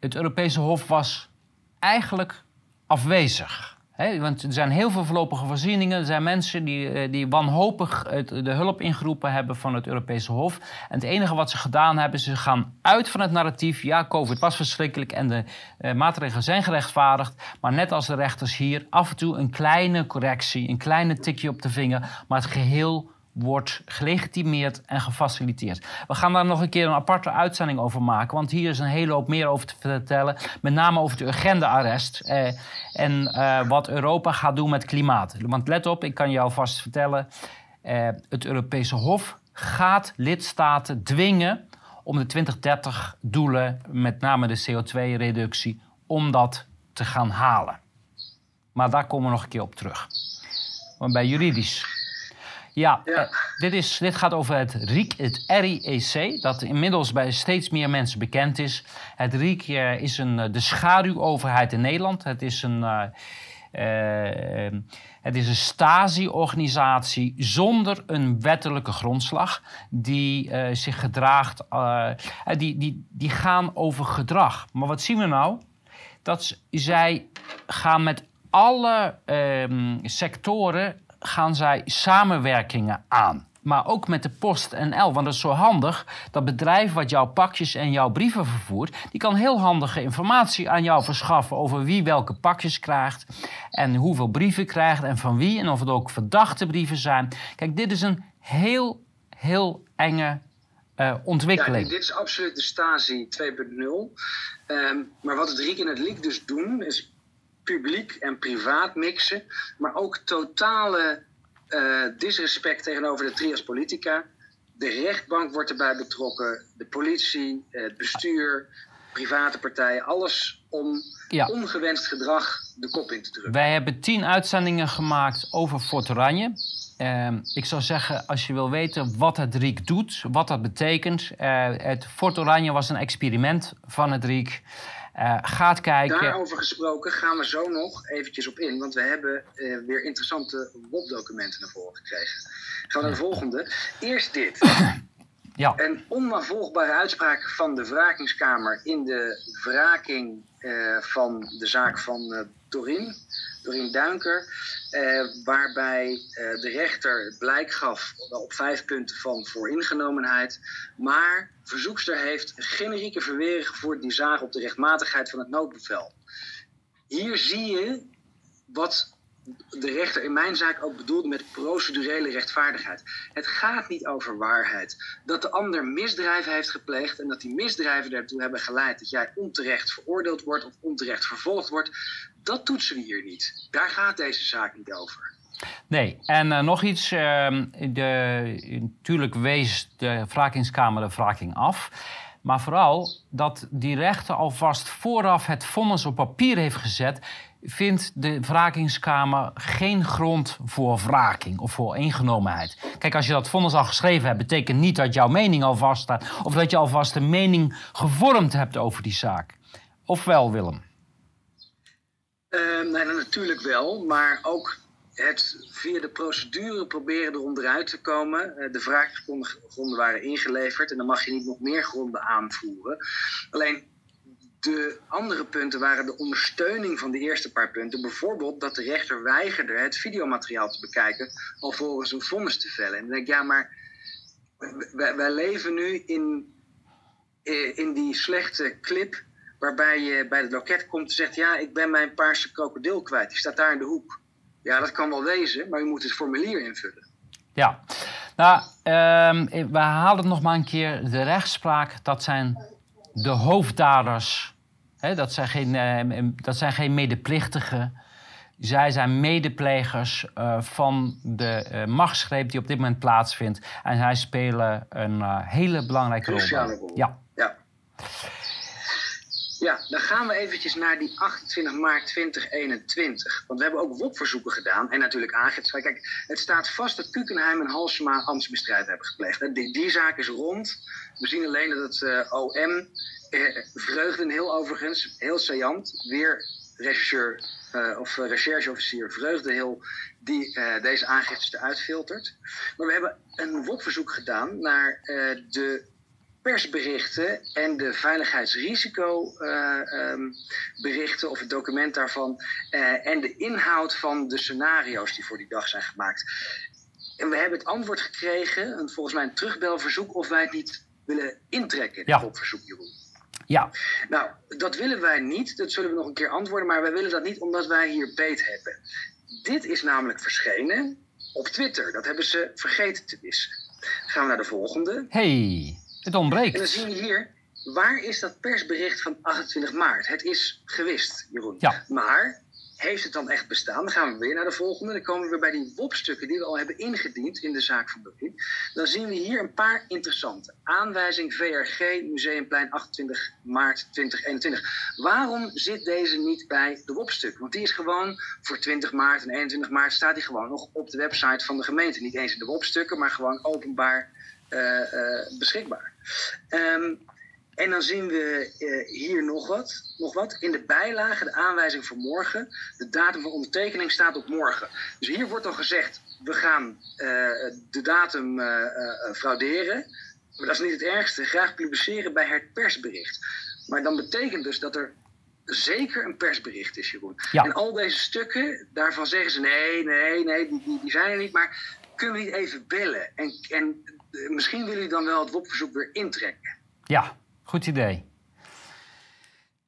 het Europese Hof was eigenlijk afwezig. Want er zijn heel veel voorlopige voorzieningen. Er zijn mensen die, eh, die wanhopig de hulp ingeroepen hebben van het Europese Hof. En het enige wat ze gedaan hebben, ze gaan uit van het narratief. Ja, COVID was verschrikkelijk en de uh, maatregelen zijn gerechtvaardigd. Maar net als de rechters hier, af en toe een kleine correctie, een kleine tikje op de vinger. Maar het geheel wordt gelegitimeerd en gefaciliteerd. We gaan daar nog een keer een aparte uitzending over maken, want hier is een hele hoop meer over te vertellen. Met name over de urgente-arrest eh, en eh, wat Europa gaat doen met klimaat. Want let op, ik kan jou vast vertellen, eh, het Europese Hof gaat lidstaten dwingen om de 2030-doelen, met name de CO2-reductie, om dat te gaan halen. Maar daar komen we nog een keer op terug. Maar bij juridisch. Ja, eh, dit, is, dit gaat over het RIEC, het RIEC, dat inmiddels bij steeds meer mensen bekend is. Het RIEC uh, is een, eh, de schaduwoverheid in Nederland. Het is een, het is een stasi-organisatie zonder een wettelijke grondslag, die zich gedraagt, die, die, die gaan over gedrag. Maar wat zien we nou? Dat zij gaan met alle ehm, sectoren gaan zij samenwerkingen aan. Maar ook met de Post NL. Want dat is zo handig. Dat bedrijf wat jouw pakjes en jouw brieven vervoert. die kan heel handige informatie aan jou verschaffen. over wie welke pakjes krijgt. en hoeveel brieven krijgt en van wie. en of het ook verdachte brieven zijn. Kijk, dit is een heel, heel enge uh, ontwikkeling. Ja, dit is absoluut de Stasi 2.0. Ehm, maar wat het Riek en het Liek dus doen. is publiek en privaat mixen, maar ook totale uh, disrespect tegenover de trias politica. De rechtbank wordt erbij betrokken, de politie, het bestuur, private partijen, alles om ongewenst gedrag de kop in te drukken. Wij hebben tien uitzendingen gemaakt over Fort Oranje. Uh, ik zou zeggen, als je wil weten wat het RIEK doet, wat dat betekent. Uh, het Fort Oranje was een experiment van het RIEK. Uh, gaat kijken. Daarover gesproken gaan we zo nog eventjes op in, want we hebben uh, weer interessante WOP-documenten naar voren gekregen. Gaan we naar de volgende. Eerst dit. Ja. Een onnavolgbare uitspraak van de wrakingskamer in de wraking uh, van de zaak van Dorin. Dorien Duinker. Eh, waarbij eh, de rechter blijk gaf op vijf punten van vooringenomenheid. Maar verzoekster heeft generieke verwering gevoerd die zagen op de rechtmatigheid van het noodbevel. Hier zie je wat de rechter in mijn zaak ook bedoelde met procedurele rechtvaardigheid. Het gaat niet over waarheid. Dat de ander misdrijven heeft gepleegd en dat die misdrijven ertoe hebben geleid dat jij onterecht veroordeeld wordt of onterecht vervolgd wordt, dat toetsen we hier niet. Daar gaat deze zaak niet over. Nee, en uh, nog iets. Uh, de, natuurlijk wees de wrakingskamer de wraking af. Maar vooral dat die rechter alvast vooraf het vonnis op papier heeft gezet vindt de wrakingskamer geen grond voor wraking of voor ingenomenheid. Kijk, als je dat vonnis al geschreven hebt, betekent niet dat jouw mening al vaststaat of dat je alvast een mening gevormd hebt over die zaak. Of wel, Willem? Uh, nee, natuurlijk wel, maar ook het via de procedure proberen eronderuit te komen. Uh, de wrakingsgronden waren ingeleverd en dan mag je niet nog meer gronden aanvoeren. Alleen de andere punten waren de ondersteuning van de eerste paar punten. Bijvoorbeeld dat de rechter weigerde het videomateriaal te bekijken alvorens een vonnis te vellen. En dan denk ik, ja, maar wij, leven nu in, eh, in die slechte clip waarbij je bij het loket komt en zegt, ja, ik ben mijn paarse krokodil kwijt. Die staat daar in de hoek. Ja, dat kan wel wezen, maar je moet het formulier invullen. Ja, nou, uh, we halen nog maar een keer. De rechtspraak, dat zijn de hoofddaders, hè, dat, zijn geen, uh, dat zijn geen medeplichtigen. Zij zijn medeplegers uh, van de uh, machtsgreep die op dit moment plaatsvindt. En zij spelen een hele belangrijke rol. Ja. ja. Ja, dan gaan we eventjes naar die 28 maart 2021. Want we hebben ook WOP-verzoeken gedaan en natuurlijk aangifte. Kijk, het staat vast dat Kukenheim en Halsema ambtsmisdrijf hebben gepleegd. Die, die zaak is rond. We zien alleen dat het uh, OM, eh, Vreugden heel overigens, heel saillant, weer rechercheur uh, of rechercheofficier Vreugdenhil die deze aangiftes eruit filtert. Maar we hebben een WOP-verzoek gedaan naar de persberichten en de veiligheidsrisicoberichten uh, of het document daarvan en de inhoud van de scenario's die voor die dag zijn gemaakt. En we hebben het antwoord gekregen, een, volgens mij een terugbelverzoek, of wij het niet willen intrekken, Ja. op verzoek, Jeroen. Ja, Nou, dat willen wij niet. Dat zullen we nog een keer antwoorden. Maar wij willen dat niet omdat wij hier beet hebben. Dit is namelijk verschenen op Twitter. Dat hebben ze vergeten te wissen. Gaan we naar de volgende. hey, het En dan ontbreekt. zien we hier. Waar is dat persbericht van 28 maart? Het is gewist, Jeroen. Ja. Maar heeft het dan echt bestaan? Dan gaan we weer naar de volgende. Dan komen we weer bij die WOP-stukken die we al hebben ingediend in de zaak van Berlin. Dan zien we hier een paar interessante. Aanwijzing VRG, Museumplein 28 maart 2021. Waarom zit deze niet bij de WOP-stukken? Want die is gewoon voor 20 maart en 21 maart staat die gewoon nog op de website van de gemeente. Niet eens in de WOP-stukken, maar gewoon openbaar eh, eh, beschikbaar. Ehm, en dan zien we eh, hier nog wat, nog wat. In de bijlage, de aanwijzing voor morgen. De datum van ondertekening staat op morgen. Dus hier wordt dan gezegd, we gaan eh, de datum eh, frauderen. Maar dat is niet het ergste. Graag publiceren bij het persbericht. Maar dan betekent dus dat er zeker een persbericht is, Jeroen. Ja. En al deze stukken, daarvan zeggen ze nee, nee, nee, die, die, die zijn er niet. Maar kunnen we niet even bellen? En, en misschien willen jullie dan wel het WOP-verzoek weer intrekken. Ja, goed idee.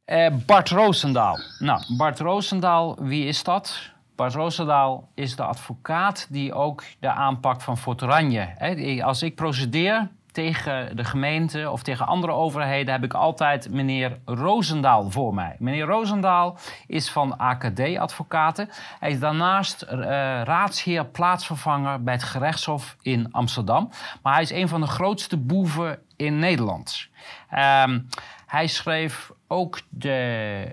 Eh, Bart Roosendaal. Nou, Bart Roosendaal, wie is dat? Bart Roosendaal is de advocaat die ook de aanpak van Fort Oranje. Hè, als ik procedeer tegen de gemeente of tegen andere overheden, heb ik altijd meneer Roosendaal voor mij. Meneer Roosendaal is van AKD Advocaten. Hij is daarnaast eh, raadsheer plaatsvervanger bij het gerechtshof in Amsterdam. Maar hij is een van de grootste boeven in Nederland. Ehm, hij schreef ook de,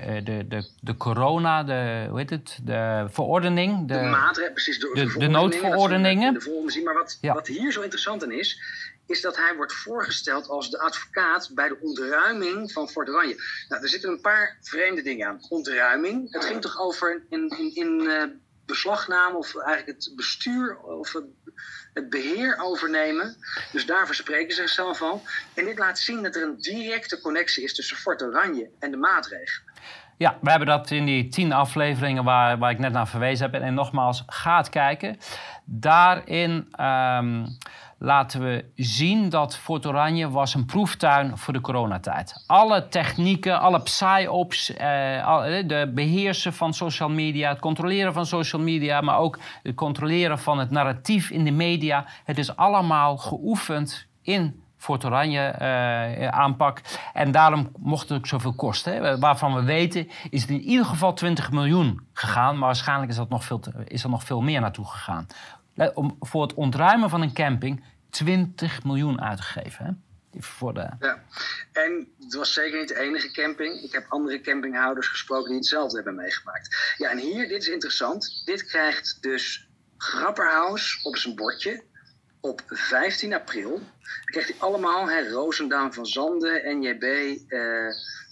eh, de, de, de corona, de, hoe heet het, de verordening. De, maatregelen, precies. De, de- de noodverordeningen. De volgende zien. Maar wat, Ja. wat hier zo interessant aan is, is dat hij wordt voorgesteld als de advocaat bij de ontruiming van Fort Oranje. Nou, er zitten een paar vreemde dingen aan. Ontruiming, het ging toch over in, in, in eh, beslagname of eigenlijk het bestuur of het, het beheer overnemen. Dus daarvoor spreken ze zichzelf van. En dit laat zien dat er een directe connectie is tussen Fort Oranje en de maatregelen. Ja, we hebben dat in die tien afleveringen waar, waar ik net naar verwezen heb. En nogmaals, ga het kijken. Daarin ehm, laten we zien dat Fort Oranje was een proeftuin voor de coronatijd. Alle technieken, alle psyops, eh, al- eh, de beheersen van social media, het controleren van social media, maar ook het controleren van het narratief in de media. Het is allemaal geoefend in Fort Oranje eh, aanpak. En daarom mocht het ook zoveel kosten. Hè. Waarvan we weten is het in ieder geval 20 miljoen gegaan. Maar waarschijnlijk is, dat nog veel is er nog veel meer naartoe gegaan. Let- Om, voor het ontruimen van een camping 20 miljoen uitgegeven. Hè. Voor de, Ja, en het was zeker niet de enige camping. Ik heb andere campinghouders gesproken die hetzelfde hebben meegemaakt. Ja, en hier, dit is interessant. Dit krijgt dus Grapperhaus op zijn bordje op 15 april. Krijgt hij allemaal, hè, Roosendaal van Zanden, NJB, eh,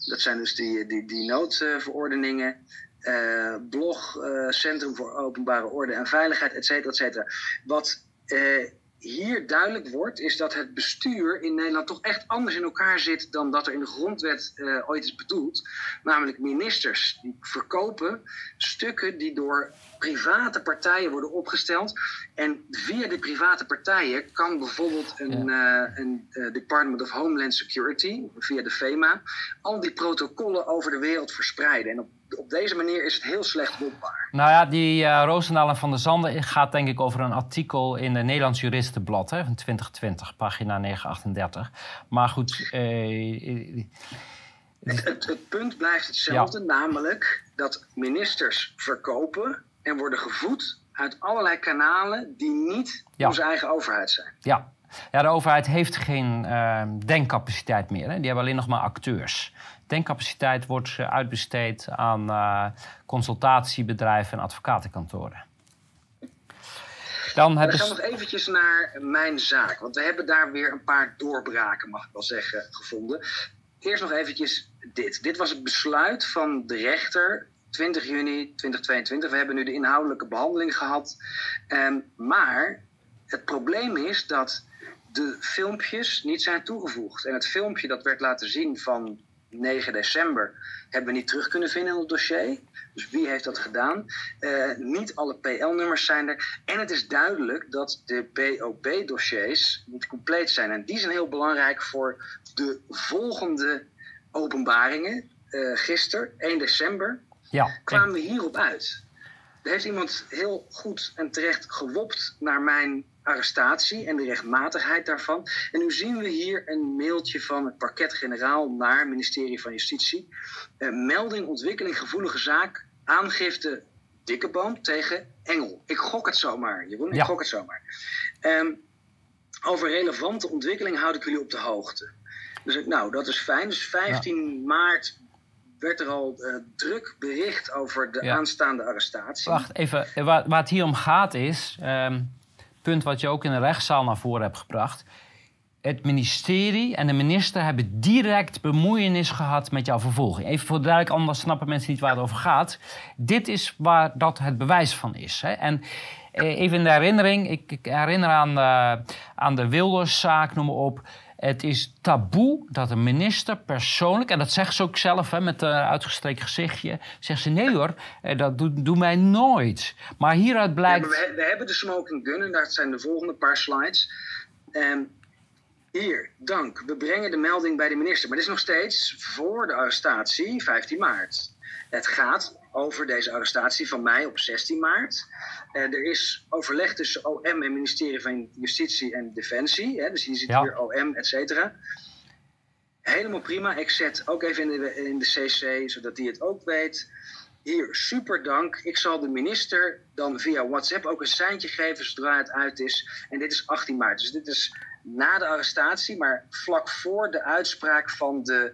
dat zijn dus die, die, die noodverordeningen. Eh, blog, eh, Centrum voor Openbare Orde en Veiligheid, et cetera, et cetera. Wat eh, hier duidelijk wordt, is dat het bestuur in Nederland toch echt anders in elkaar zit dan dat er in de grondwet ooit is bedoeld. Namelijk ministers die verkopen stukken die door private partijen worden opgesteld. En via die private partijen kan bijvoorbeeld een, een Department of Homeland Security, via de FEMA, al die protocollen over de wereld verspreiden. En op, op deze manier is het heel slecht wopbaar. Nou ja, die eh Roosendaal en Van der Zanden gaat denk ik over een artikel in het Nederlands Juristenblad hè, van 2020, pagina 938. Maar goed, eh, Het, het, het punt blijft hetzelfde, namelijk dat ministers verkopen en worden gevoed uit allerlei kanalen die niet Ja. onze eigen overheid zijn. ja. ja, de overheid heeft geen eh, denkcapaciteit meer. Hè. Die hebben alleen nog maar acteurs. Denkcapaciteit wordt eh, uitbesteed aan eh, consultatiebedrijven en advocatenkantoren. Dan gaan ze... nog eventjes naar mijn zaak, want we hebben daar weer een paar doorbraken, mag ik wel zeggen, gevonden. Eerst nog eventjes dit. Dit was het besluit van de rechter 20 juni 2022. We hebben nu de inhoudelijke behandeling gehad. Ehm, maar het probleem is dat de filmpjes niet zijn toegevoegd. En het filmpje dat werd laten zien van 9 december hebben we niet terug kunnen vinden in het dossier. Dus wie heeft dat gedaan? Uh, niet alle PL-nummers zijn er. En het is duidelijk dat de BOB-dossiers niet compleet zijn. En die zijn heel belangrijk voor de volgende openbaringen. Uh, gisteren, 1 december, ja, kwamen we hierop uit. Er heeft iemand heel goed en terecht gewopt naar mijn arrestatie en de rechtmatigheid daarvan. En nu zien we hier een mailtje van het parket-generaal naar het ministerie van Justitie. Uh, melding ontwikkeling gevoelige zaak, aangifte Dikkeboom tegen Engel. Ik gok het zomaar, Jeroen, ik gok het zomaar. Um, over relevante ontwikkeling houd ik jullie op de hoogte. Dus nou, dat is fijn. Dus 15 maart werd er al uh, druk bericht over de aanstaande arrestatie. Wacht even, waar, waar, het hier om gaat is, um, punt wat je ook in de rechtszaal naar voren hebt gebracht. Het ministerie en de minister hebben direct bemoeienis gehad met jouw vervolging. Even voor duidelijk, anders snappen mensen niet waar het over gaat. Dit is waar dat het bewijs van is. Hè? En eh, even in de herinnering, ik, ik herinner aan, uh, aan de Wilderszaak, noem maar op. Het is taboe dat een minister persoonlijk, en dat zegt ze ook zelf hè, met een uitgestreken gezichtje, zegt ze nee hoor, eh, dat doet doe mij nooit. Maar hieruit blijkt. we, we, hebben de smoking gun en dat zijn de volgende paar slides. Um, hier, dank. We brengen de melding bij de minister. Maar dit is nog steeds voor de arrestatie, 15 maart. Het gaat over deze arrestatie van mij op 16 maart. Uh, er is overleg tussen OM en ministerie van Justitie en Defensie. Hè, dus hier zit hier OM, et cetera. Helemaal prima. Ik zet ook even in de, in de CC, zodat hij het ook weet. Hier, super dank. Ik zal de minister dan via WhatsApp ook een seintje geven zodra het uit is. En dit is 18 maart. Dus dit is na de arrestatie, maar vlak voor de uitspraak van de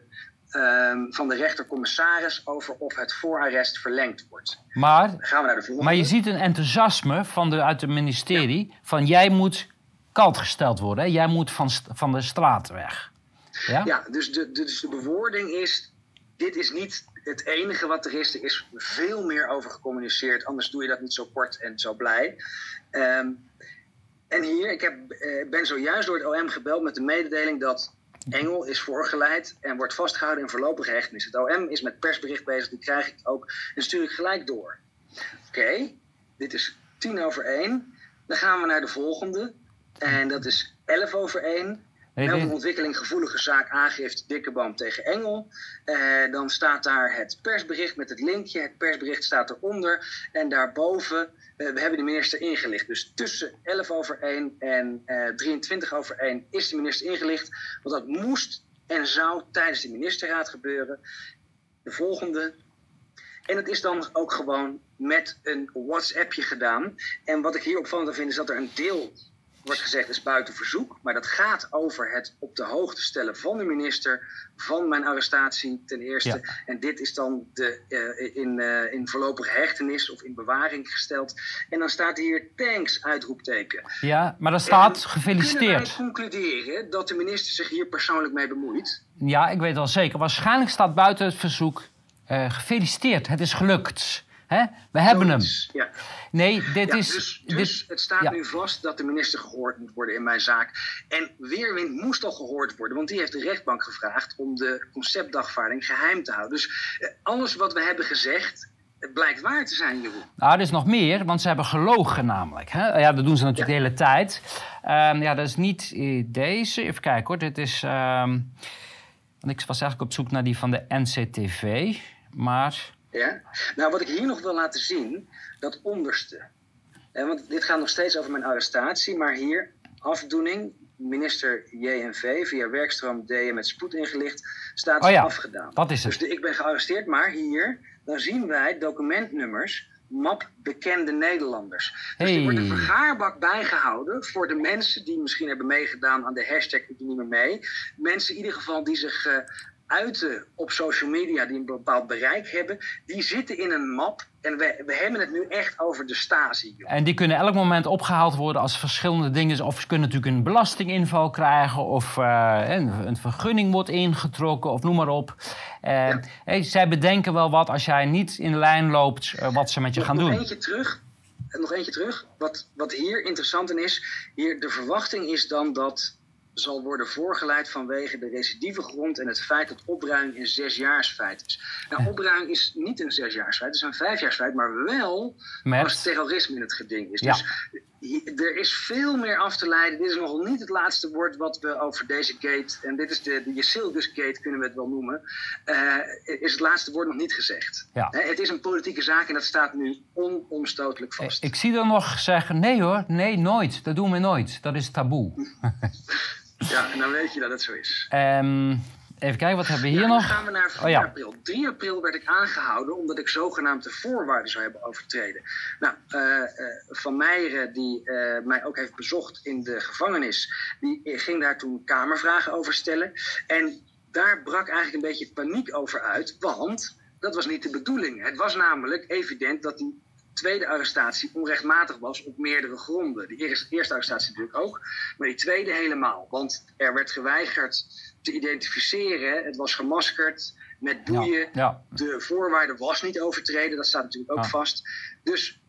Ehm, van de rechtercommissaris over of het voorarrest verlengd wordt. Maar, gaan we naar de volgende. maar je ziet een enthousiasme van de, uit het ministerie van jij moet kalt gesteld worden. Hè? Jij moet van, van de straat weg. Ja, ja dus, de, dus de bewoording is, dit is niet het enige wat er is. Er is veel meer over gecommuniceerd. Anders doe je dat niet zo kort en zo blij. Ehm, en hier, ik heb, uh, ben zojuist door het OM gebeld met de mededeling dat Engel is voorgeleid en wordt vastgehouden in voorlopige hechtenis. Het OM is met persbericht bezig, die krijg ik ook en stuur ik gelijk door. Oké, dit is tien over één. Dan gaan we naar de volgende. En dat is 11 over 1. Melding ontwikkeling gevoelige zaak aangifte Dikkeboom tegen Engel. Eh, dan staat daar het persbericht met het linkje. Het persbericht staat eronder. En daarboven we hebben de minister ingelicht. Dus tussen 11 over 1 en uh, eh, 23 over 1 is de minister ingelicht. Want dat moest en zou tijdens de ministerraad gebeuren. De volgende. En het is dan ook gewoon met een WhatsAppje gedaan. En wat ik hier opvallend vind is dat er een deel wordt gezegd is buiten verzoek. Maar dat gaat over het op de hoogte stellen van de minister van mijn arrestatie ten eerste. En dit is dan de, uh, in, uh, in voorlopige hechtenis of in bewaring gesteld. En dan staat hier thanks uitroepteken. Ja, maar dan staat en gefeliciteerd. Kunnen concluderen dat de minister zich hier persoonlijk mee bemoeit? Ja, ik weet wel zeker. Waarschijnlijk staat buiten het verzoek uh, gefeliciteerd. Het is gelukt. Hè? We hebben hem. Ja. Nee, dit is. Dus, dus het staat nu vast dat de minister gehoord moet worden in mijn zaak. En Weerwind moest al gehoord worden, want die heeft de rechtbank gevraagd om de conceptdagvaarding geheim te houden. Dus eh, alles wat we hebben gezegd, het blijkt waar te zijn, Jeroen. Nou, er is nog meer, want ze hebben gelogen namelijk. Hè? Ja, dat doen ze natuurlijk de hele tijd. Um, ja, dat is niet deze. Even kijken hoor. Dit is... Um, ik was eigenlijk op zoek naar die van de NCTV. Maar ja? Nou, wat ik hier nog wil laten zien, dat onderste. want dit gaat nog steeds over mijn arrestatie, maar hier afdoening, minister JNV via werkstroom DM met spoed ingelicht, staat oh afgedaan. Dat is het. Dus ik ben gearresteerd, maar hier, dan zien wij documentnummers map bekende Nederlanders. Dus er wordt een vergaarbak bijgehouden voor de mensen die misschien hebben meegedaan aan de hashtag Ik doe niet meer mee. Mensen in ieder geval die zich uh, uiten op social media die een bepaald bereik hebben, die zitten in een map. En we, we hebben het nu echt over de Stasi. En die kunnen elk moment opgehaald worden als verschillende dingen. Of ze kunnen natuurlijk een belastinginval krijgen, of uh, een, een, vergunning wordt ingetrokken, of noem maar op. Uh, hey, zij bedenken wel wat als jij niet in lijn loopt, uh, wat ze met je gaan nog doen. Nog eentje terug. Nog eentje terug. Wat, wat hier interessant in is, hier de verwachting is dan dat zal worden voorgeleid vanwege de recidivegrond en het feit dat opruiming een zesjaarsfeit is. Nou, opruiming is niet een zesjaarsfeit, het is een vijfjaarsfeit, maar wel Met? als terrorisme in het geding is. Ja. Dus hi- er is veel meer af te leiden. Dit is nog niet het laatste woord wat we over deze gate, en dit is de, de Jacilgus gate, kunnen we het wel noemen, eh, is het laatste woord nog niet gezegd. Ja. Het is een politieke zaak en dat staat nu onomstotelijk vast. Ik zie er nog zeggen, nee hoor, nee, nooit. Dat doen we nooit. Dat is taboe. Ja, en dan weet je dat het zo is. Ehm, even kijken, wat hebben we hier Ja, dan nog? gaan we naar 4 Oh ja. april. 3 april werd ik aangehouden omdat ik zogenaamde voorwaarden zou hebben overtreden. Nou, eh, eh, Van Meijeren, die eh, mij ook heeft bezocht in de gevangenis, die ging daar toen kamervragen over stellen. En daar brak eigenlijk een beetje paniek over uit, want dat was niet de bedoeling. Het was namelijk evident dat die tweede arrestatie onrechtmatig was op meerdere gronden. De eerste, eerste arrestatie natuurlijk ook, maar die tweede helemaal. Want er werd geweigerd te identificeren, het was gemaskerd met boeien. Ja, ja. De voorwaarde was niet overtreden, dat staat natuurlijk ook Ja. vast. Dus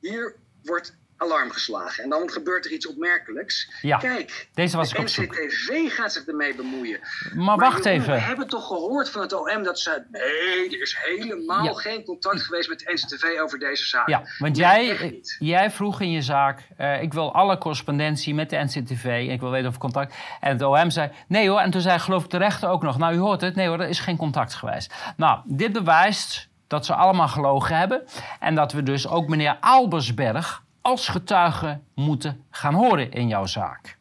hier wordt alarm geslagen. En dan gebeurt er iets opmerkelijks. Ja, Kijk, deze was de. NCTV gaat zich ermee bemoeien. Maar wacht jongen, even. We hebben toch gehoord van het OM dat ze... Nee, er is helemaal Ja. geen contact geweest met de NCTV over deze zaak. Ja, want Nee, jij, jij vroeg in je zaak, eh, ik wil alle correspondentie met de NCTV, ik wil weten of contact. En het OM zei, nee hoor, en toen zei geloof ik de rechter ook nog, nou u hoort het, nee hoor, er is geen contact geweest. Nou, dit bewijst dat ze allemaal gelogen hebben en dat we dus ook meneer Albersberg als getuige moeten gaan horen in jouw zaak.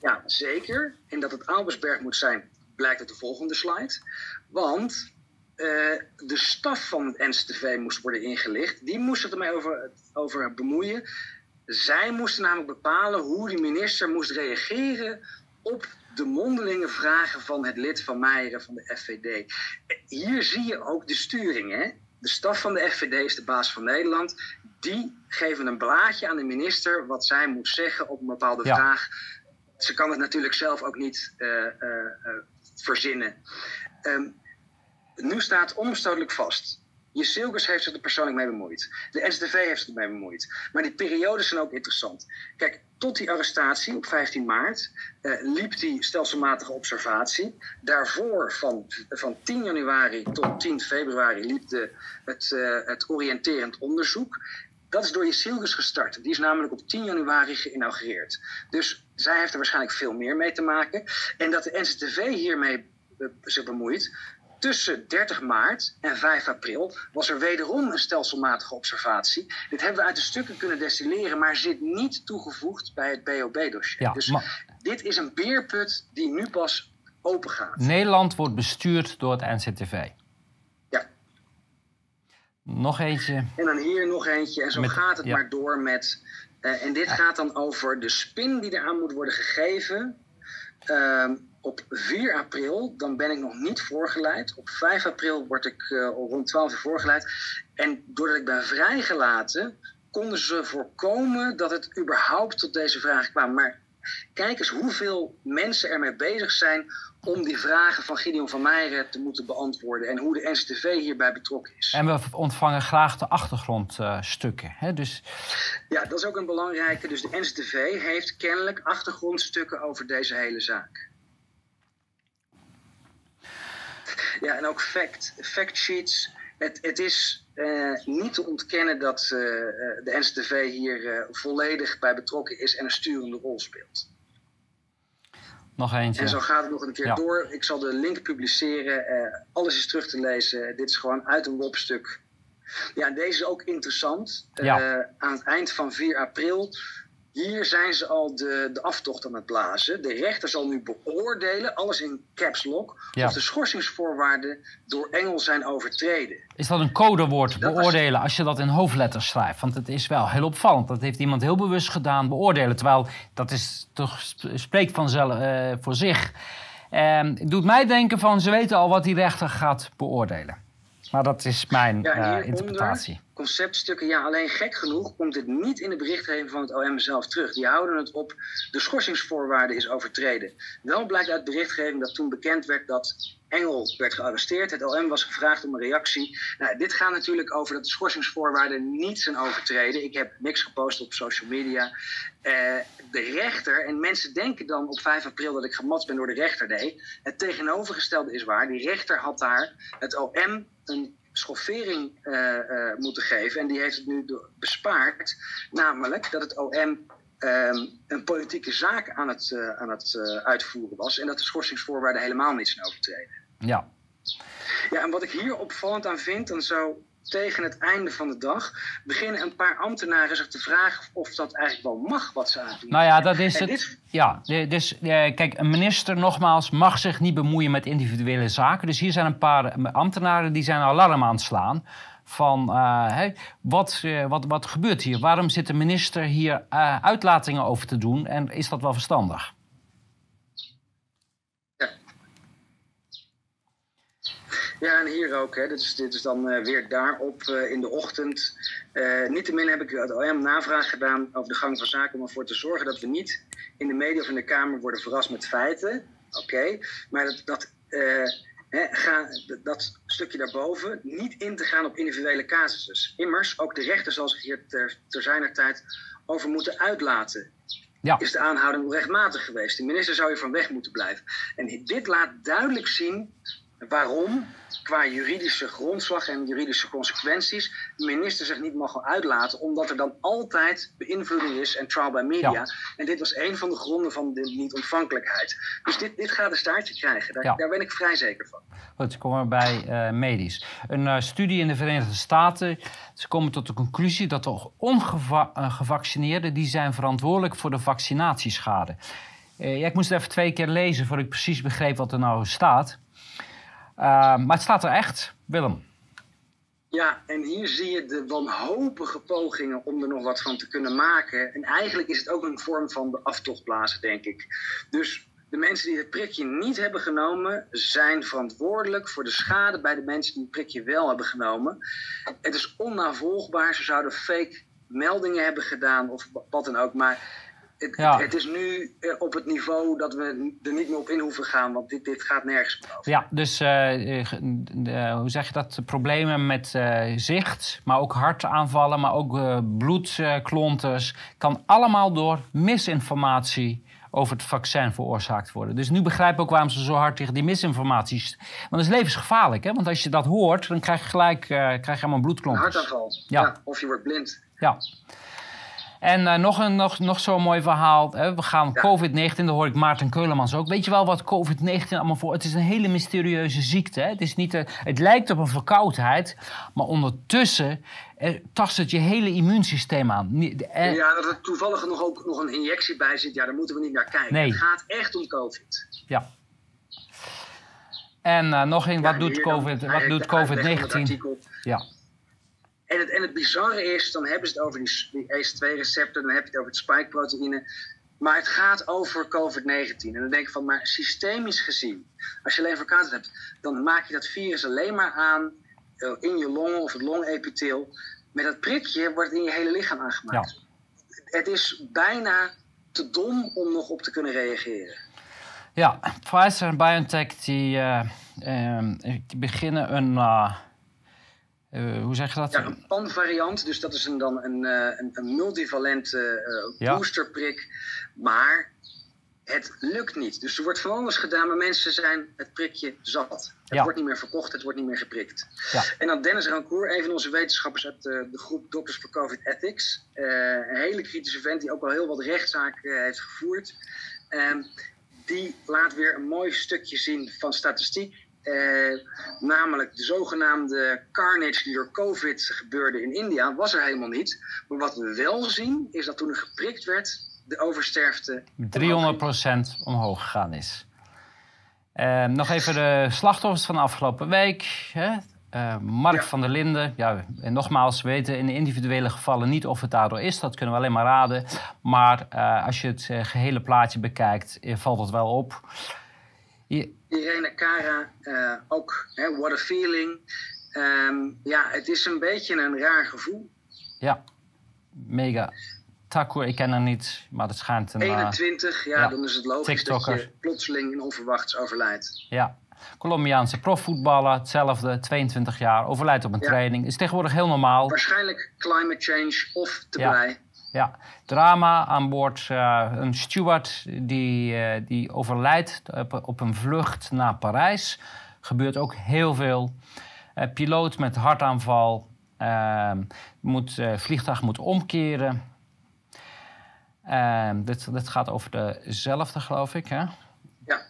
Ja, zeker. En dat het Albersberg moet zijn, blijkt uit de volgende slide. Want eh, de staf van NCTV moest worden ingelicht. Die moesten ermee over, over bemoeien. Zij moesten namelijk bepalen hoe de minister moest reageren op de mondelinge vragen van het lid van Meijeren van de FVD. Hier zie je ook de sturing. Hè? De staf van de FVD is de baas van Nederland. Die geven een blaadje aan de minister wat zij moet zeggen op een bepaalde Ja. vraag. Ze kan het natuurlijk zelf ook niet eh, eh, eh, verzinnen. Ehm, nu staat onbestotelijk vast. Silkers heeft zich er persoonlijk mee bemoeid. De NCTV heeft zich ermee bemoeid. Maar die periodes zijn ook interessant. Kijk, tot die arrestatie op 15 maart eh, liep die stelselmatige observatie. Daarvoor van, van 10 januari tot 10 februari liep de, het, eh, het oriënterend onderzoek. Dat is door Jezilgus gestart. Die is namelijk op 10 januari geïnaugureerd. Dus zij heeft er waarschijnlijk veel meer mee te maken. En dat de NCTV hiermee eh, zich bemoeit. Tussen 30 maart en 5 april was er wederom een stelselmatige observatie. Dit hebben we uit de stukken kunnen destilleren, maar zit niet toegevoegd bij het BOB-dossier. Ja, dus maar- dit is een beerput die nu pas open gaat. Nederland wordt bestuurd door het NCTV. Ja. Nog eentje. En dan hier nog eentje. En zo Met- gaat het ja. maar door met. eh, en dit gaat dan over de spin die eraan moet worden gegeven. Ehm, op 4 april, dan ben ik nog niet voorgeleid. Op 5 april word ik eh, rond 12 uur voorgeleid. En doordat ik ben vrijgelaten, konden ze voorkomen dat het überhaupt tot deze vraag kwam. Maar kijk eens hoeveel mensen ermee bezig zijn om die vragen van Gideon van Meijeren te moeten beantwoorden. En hoe de NCTV hierbij betrokken is. En we ontvangen graag de achtergrondstukken. dus Ja, dat is ook een belangrijke. Dus de NCTV heeft kennelijk achtergrondstukken over deze hele zaak. Ja, en ook fact, fact sheets. Het, het is eh, niet te ontkennen dat eh, eh, de NCTV hier volledig bij betrokken is en een sturende rol speelt. nog eentje. En zo gaat het nog een keer Ja. door. Ik zal de link publiceren. Alles is terug te lezen. Dit is gewoon uit een WOP-stuk. Ja, en deze is ook interessant. Ja. aan het eind van 4 april. Hier zijn ze al de, de aftocht aan het blazen. De rechter zal nu beoordelen, alles in caps lock, Ja. of de schorsingsvoorwaarden door Engel zijn overtreden. Is dat een codewoord, Dat was- beoordelen, als je dat in hoofdletters schrijft? Want het is wel heel opvallend. Dat heeft iemand heel bewust gedaan, beoordelen. Terwijl dat is toch sp- spreekt vanzelf eh, voor zich. Ehm, het doet mij denken van, ze weten al wat die rechter gaat beoordelen. Maar dat is mijn Ja, eh, interpretatie. conceptstukken, ja, alleen gek genoeg komt dit niet in de berichtgeving van het OM zelf terug. Die houden het op de schorsingsvoorwaarde is overtreden. Wel blijkt uit berichtgeving dat toen bekend werd dat Engel werd gearresteerd. Het OM was gevraagd om een reactie. Nou, dit gaat natuurlijk over dat de schorsingsvoorwaarden niet zijn overtreden. Ik heb niks gepost op social media. Eh, de rechter, en mensen denken dan op 5 april dat ik gematst ben door de rechter. Nee, het tegenovergestelde is waar. Die rechter had daar het OM een schoffering eh, eh, moeten geven. En die heeft het nu bespaard. Namelijk dat het OM ehm, een politieke zaak aan het, eh, aan het uitvoeren was. En dat de schorsingsvoorwaarden helemaal niet zijn overtreden. Ja. Ja, en wat ik hier opvallend aan vind, dan zo tegen het einde van de dag, beginnen een paar ambtenaren zich te vragen of dat eigenlijk wel mag wat ze aan het doen. Nou ja, dat is En het. dit- Ja, dus eh, kijk, een minister nogmaals mag zich niet bemoeien met individuele zaken. Dus hier zijn een paar eh, ambtenaren die zijn alarm aan het slaan. Van eh, wat, wat, wat gebeurt hier? Waarom zit de minister hier uitlatingen over te doen? En is dat wel verstandig? Ja, en hier ook. Hè. Dit, is, dit is dan eh, weer daarop eh, in de ochtend. Eh Niettemin heb ik het OM navraag gedaan over de gang van zaken... om ervoor te zorgen dat we niet in de media of in de Kamer worden verrast met feiten. Oké, maar dat, dat, hè, ga, dat, stukje daarboven niet in te gaan op individuele casussen. Immers, ook de rechter zal zich hier ter, ter zijner tijd over moeten uitlaten. Ja. Is de aanhouding onrechtmatig geweest? De minister zou hier van weg moeten blijven. En dit laat duidelijk zien waarom, qua juridische grondslag en juridische consequenties, de minister zich niet mag uitlaten, omdat er dan altijd beïnvloeding is en trial by media. Ja. En dit was een van de gronden van de niet-ontvankelijkheid. Dus dit, dit gaat een staartje krijgen, daar, Ja. daar ben ik vrij zeker van. Goed, komen we bij eh, medisch. Een eh, studie in de Verenigde Staten. Ze komen tot de conclusie dat de ongevaccineerden... die zijn verantwoordelijk voor de vaccinatieschade. Eh, ja, ik moest het even twee keer lezen voordat ik precies begreep wat er nou staat. Eh, maar het staat er echt, Willem. Ja, en hier zie je de wanhopige pogingen om er nog wat van te kunnen maken. En eigenlijk is het ook een vorm van de aftochtblazen, denk ik. Dus de mensen die het prikje niet hebben genomen, zijn verantwoordelijk voor de schade bij de mensen die het prikje wel hebben genomen. Het is onnavolgbaar. Ze zouden fake meldingen hebben gedaan of wat dan ook. Maar het, Ja. het is nu eh, op het niveau dat we er niet meer op in hoeven gaan, want dit, dit gaat nergens over. Ja, dus eh, eh, de- hoe zeg je dat? Problemen met zicht, maar ook hartaanvallen, maar ook eh bloedklonters. kan allemaal door misinformatie over het vaccin veroorzaakt worden. Dus nu begrijp ik ook waarom ze zo hard tegen die misinformatie... Want dat is levensgevaarlijk, hè? Want als je dat hoort, dan krijg je gelijk krijg je allemaal Een bloedklonters. hartaanval. Ja. Ja, of je wordt blind. Ja. En eh, nog, een, nog, nog zo'n mooi verhaal. Hè? We gaan Ja. COVID-19, dat hoor ik Maarten Keulemans ook. Weet je wel wat COVID-19 allemaal voor... Het is een hele mysterieuze ziekte. Hè? Het, is niet, eh, het lijkt op een verkoudheid, maar ondertussen eh, tast het je hele immuunsysteem aan. Ja, dat er toevallig nog ook nog een injectie bij zit, ja, daar moeten we niet naar kijken. Nee. Het gaat echt om COVID. ja. En nog een, wat Ja, doet hier dan COVID- wat eigenlijk doet de uitleg van het COVID-19? artikel. Ja. En het, en het bizarre is, dan hebben ze het over die, die ACE2-receptor, dan heb je het over het spike-proteïne. Maar het gaat over COVID-19. En dan denk ik van, maar systemisch gezien, als je alleen verkoudheid hebt, dan maak je dat virus alleen maar aan eh, in je longen of het longepitheel. Met dat prikje wordt het in je hele lichaam aangemaakt. Het is bijna te dom om nog op te kunnen reageren. Ja, Pfizer en BioNTech die, eh, die beginnen een... eh, eh, hoe zeg je dat? Ja, een PAN-variant, dus dat is een, dan een, eh, een, een multivalente eh, Ja. boosterprik. Maar het lukt niet. Dus er wordt van alles gedaan, maar mensen zijn het prikje zat. Het Ja. wordt niet meer verkocht, het wordt niet meer geprikt. Ja. En dan Dennis Rancourt, een van onze wetenschappers uit de, de groep Doctors for COVID Ethics. een hele kritische vent die ook al heel wat rechtszaken heeft gevoerd. Ehm, die laat weer een mooi stukje zien van statistiek. Eh, namelijk de zogenaamde carnage die door COVID gebeurde in India, was er helemaal niet. Maar wat we wel zien, is dat toen er geprikt werd, de oversterfte 300% omhoog gegaan is. Eh, nog even de slachtoffers van de afgelopen week. Hè? Eh, Mark Ja. van der Linden. Ja, en nogmaals, we weten in de individuele gevallen niet of het daardoor is. Dat kunnen we alleen maar raden. Maar eh, als je het eh, gehele plaatje bekijkt, valt het wel op. Je- Irene Cara, eh, ook, hè, what a feeling. Ehm, ja, het is een beetje een raar gevoel. Ja, mega. Takur, ik ken haar niet, maar het schijnt een... 21, ja, dan is het logisch dat je plotseling en onverwachts overlijdt. Ja, Colombiaanse profvoetballer, hetzelfde, 22 jaar, overlijdt op een training. Is tegenwoordig heel normaal. Waarschijnlijk climate change of te ja. blij. Ja, drama aan boord. Uh, een steward die, uh, die overlijdt op, op, een vlucht naar Parijs. Gebeurt ook heel veel. Uh, piloot met hartaanval. Ehm, moet, vliegtuig moet omkeren. Ehm, dit, dit gaat over dezelfde, geloof ik, hè? Ja.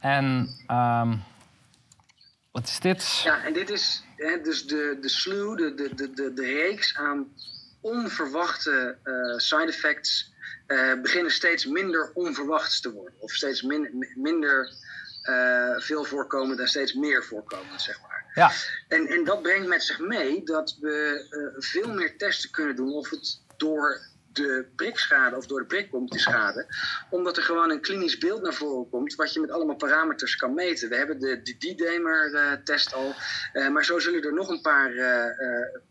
En um, wat is dit? Ja, en dit is hè, dus de, de slew, de, de, de, de, reeks aan onverwachte uh, side effects uh, beginnen steeds minder onverwachts te worden. Of steeds min, minder uh, veel voorkomend en steeds meer voorkomend, zeg maar. Ja. En, en dat brengt met zich mee dat we veel meer testen kunnen doen of het door de prikschade of door de prik komt, die schade. Omdat er gewoon een klinisch beeld naar voren komt, wat je met allemaal parameters kan meten. We hebben de, D-Damer-test al, uh, maar zo zullen er nog een paar uh,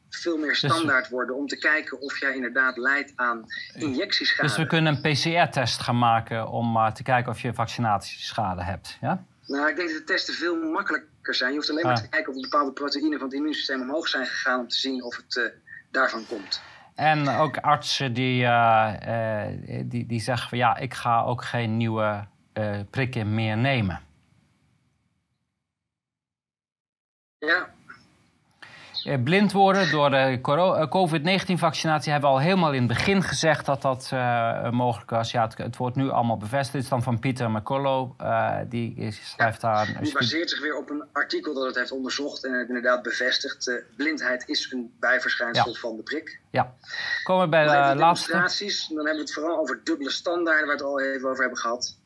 veel meer dus- standaard worden om te kijken of jij inderdaad leidt aan injectieschade. Dus we kunnen een PCR-test gaan maken om te kijken of je vaccinatieschade hebt, ja? Nou, ik denk dat de testen veel makkelijker zijn. Je hoeft alleen maar ah. te kijken of bepaalde proteïnen van het immuunsysteem omhoog zijn gegaan om te zien of het daarvan komt. En ook artsen die, uh, die, die zeggen van ja, ik ga ook geen nieuwe uh, prikken meer nemen. Ja, eh, blind worden door de eh, COVID-19-vaccinatie hebben we al helemaal in het begin gezegd dat dat uh, mogelijk was. Ja, het, het, wordt nu allemaal bevestigd. Dit is dan van Pieter McCullough. Uh, die schrijft daar... Een die baseert zich weer op een artikel dat het heeft onderzocht en het inderdaad bevestigd. Uh, blindheid is een bijverschijnsel van de prik. Ja. Komen we bij de, laatste... Dan hebben we het vooral over dubbele standaarden, waar we het al even over hebben gehad.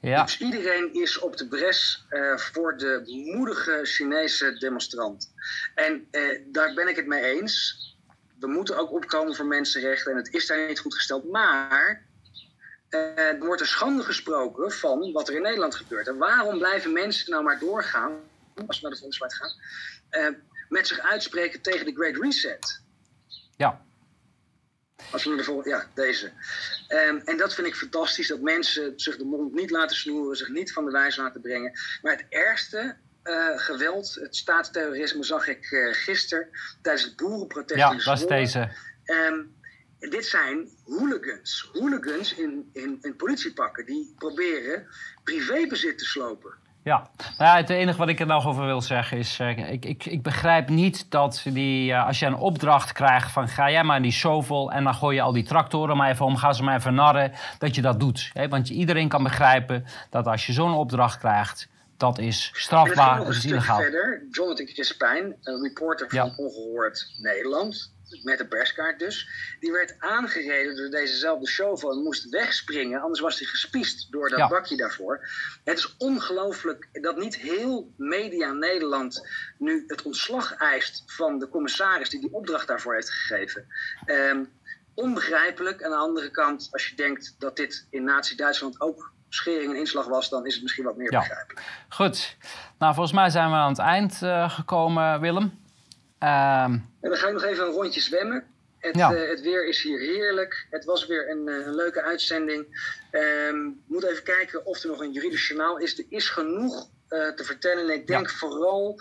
Ja. Dus iedereen is op de bres uh, voor de moedige Chinese demonstrant. En uh, daar ben ik het mee eens. We moeten ook opkomen voor mensenrechten en het is daar niet goed gesteld. Maar uh, er wordt een schande gesproken van wat er in Nederland gebeurt. En waarom blijven mensen nou maar doorgaan, als we naar de volkswaard gaan, met zich uitspreken tegen de Great Reset? Ja. Als we de ja, deze. Um, en dat vind ik fantastisch, dat mensen zich de mond niet laten snoeren, zich niet van de wijs laten brengen. Maar het ergste uh, geweld, het staatsterrorisme, zag ik uh, gisteren tijdens het boerenprotest ja, was deze. Um, dit zijn hooligans. Hooligans in, in, in politiepakken die proberen privébezit te slopen. Ja, nou ja, het enige wat ik er nog over wil zeggen is... Uh, ik, ik, ik begrijp niet dat die, uh, als je een opdracht krijgt van... ga jij maar in die shovel en dan gooi je al die tractoren maar even om... ga ze maar even narren, dat je dat doet. Hè? Want iedereen kan begrijpen dat als je zo'n opdracht krijgt... dat is strafbaar, dat is illegaal. verder, Jonathan Crispijn, een reporter van ja. Ongehoord Nederland met een perskaart dus. Die werd aangereden door dezezelfde chauffeur en moest wegspringen. Anders was hij gespiest door dat bakje daarvoor. Het is ongelooflijk dat niet heel media Nederland nu het ontslag eist van de commissaris die die opdracht daarvoor heeft gegeven. Um, onbegrijpelijk. Aan de andere kant, als je denkt dat dit in Nazi-Duitsland ook schering en inslag was, dan is het misschien wat meer begrijpelijk. Goed. Nou, volgens mij zijn we aan het eind uh, gekomen, Willem. Um... En dan ga ik nog even een rondje zwemmen. Het, ja. uh, het, weer is hier heerlijk. Het was weer een, uh, een leuke uitzending. Um, moet even kijken of er nog een juridisch journaal is. Er is genoeg uh, te vertellen. En ik denk ja. vooral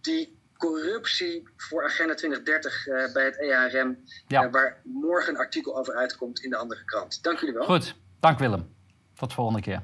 die corruptie voor Agenda 2030 bij het EARM. Ja. waar morgen een artikel over uitkomt in de andere krant. Dank jullie wel. Goed, dank Willem. Tot de volgende keer.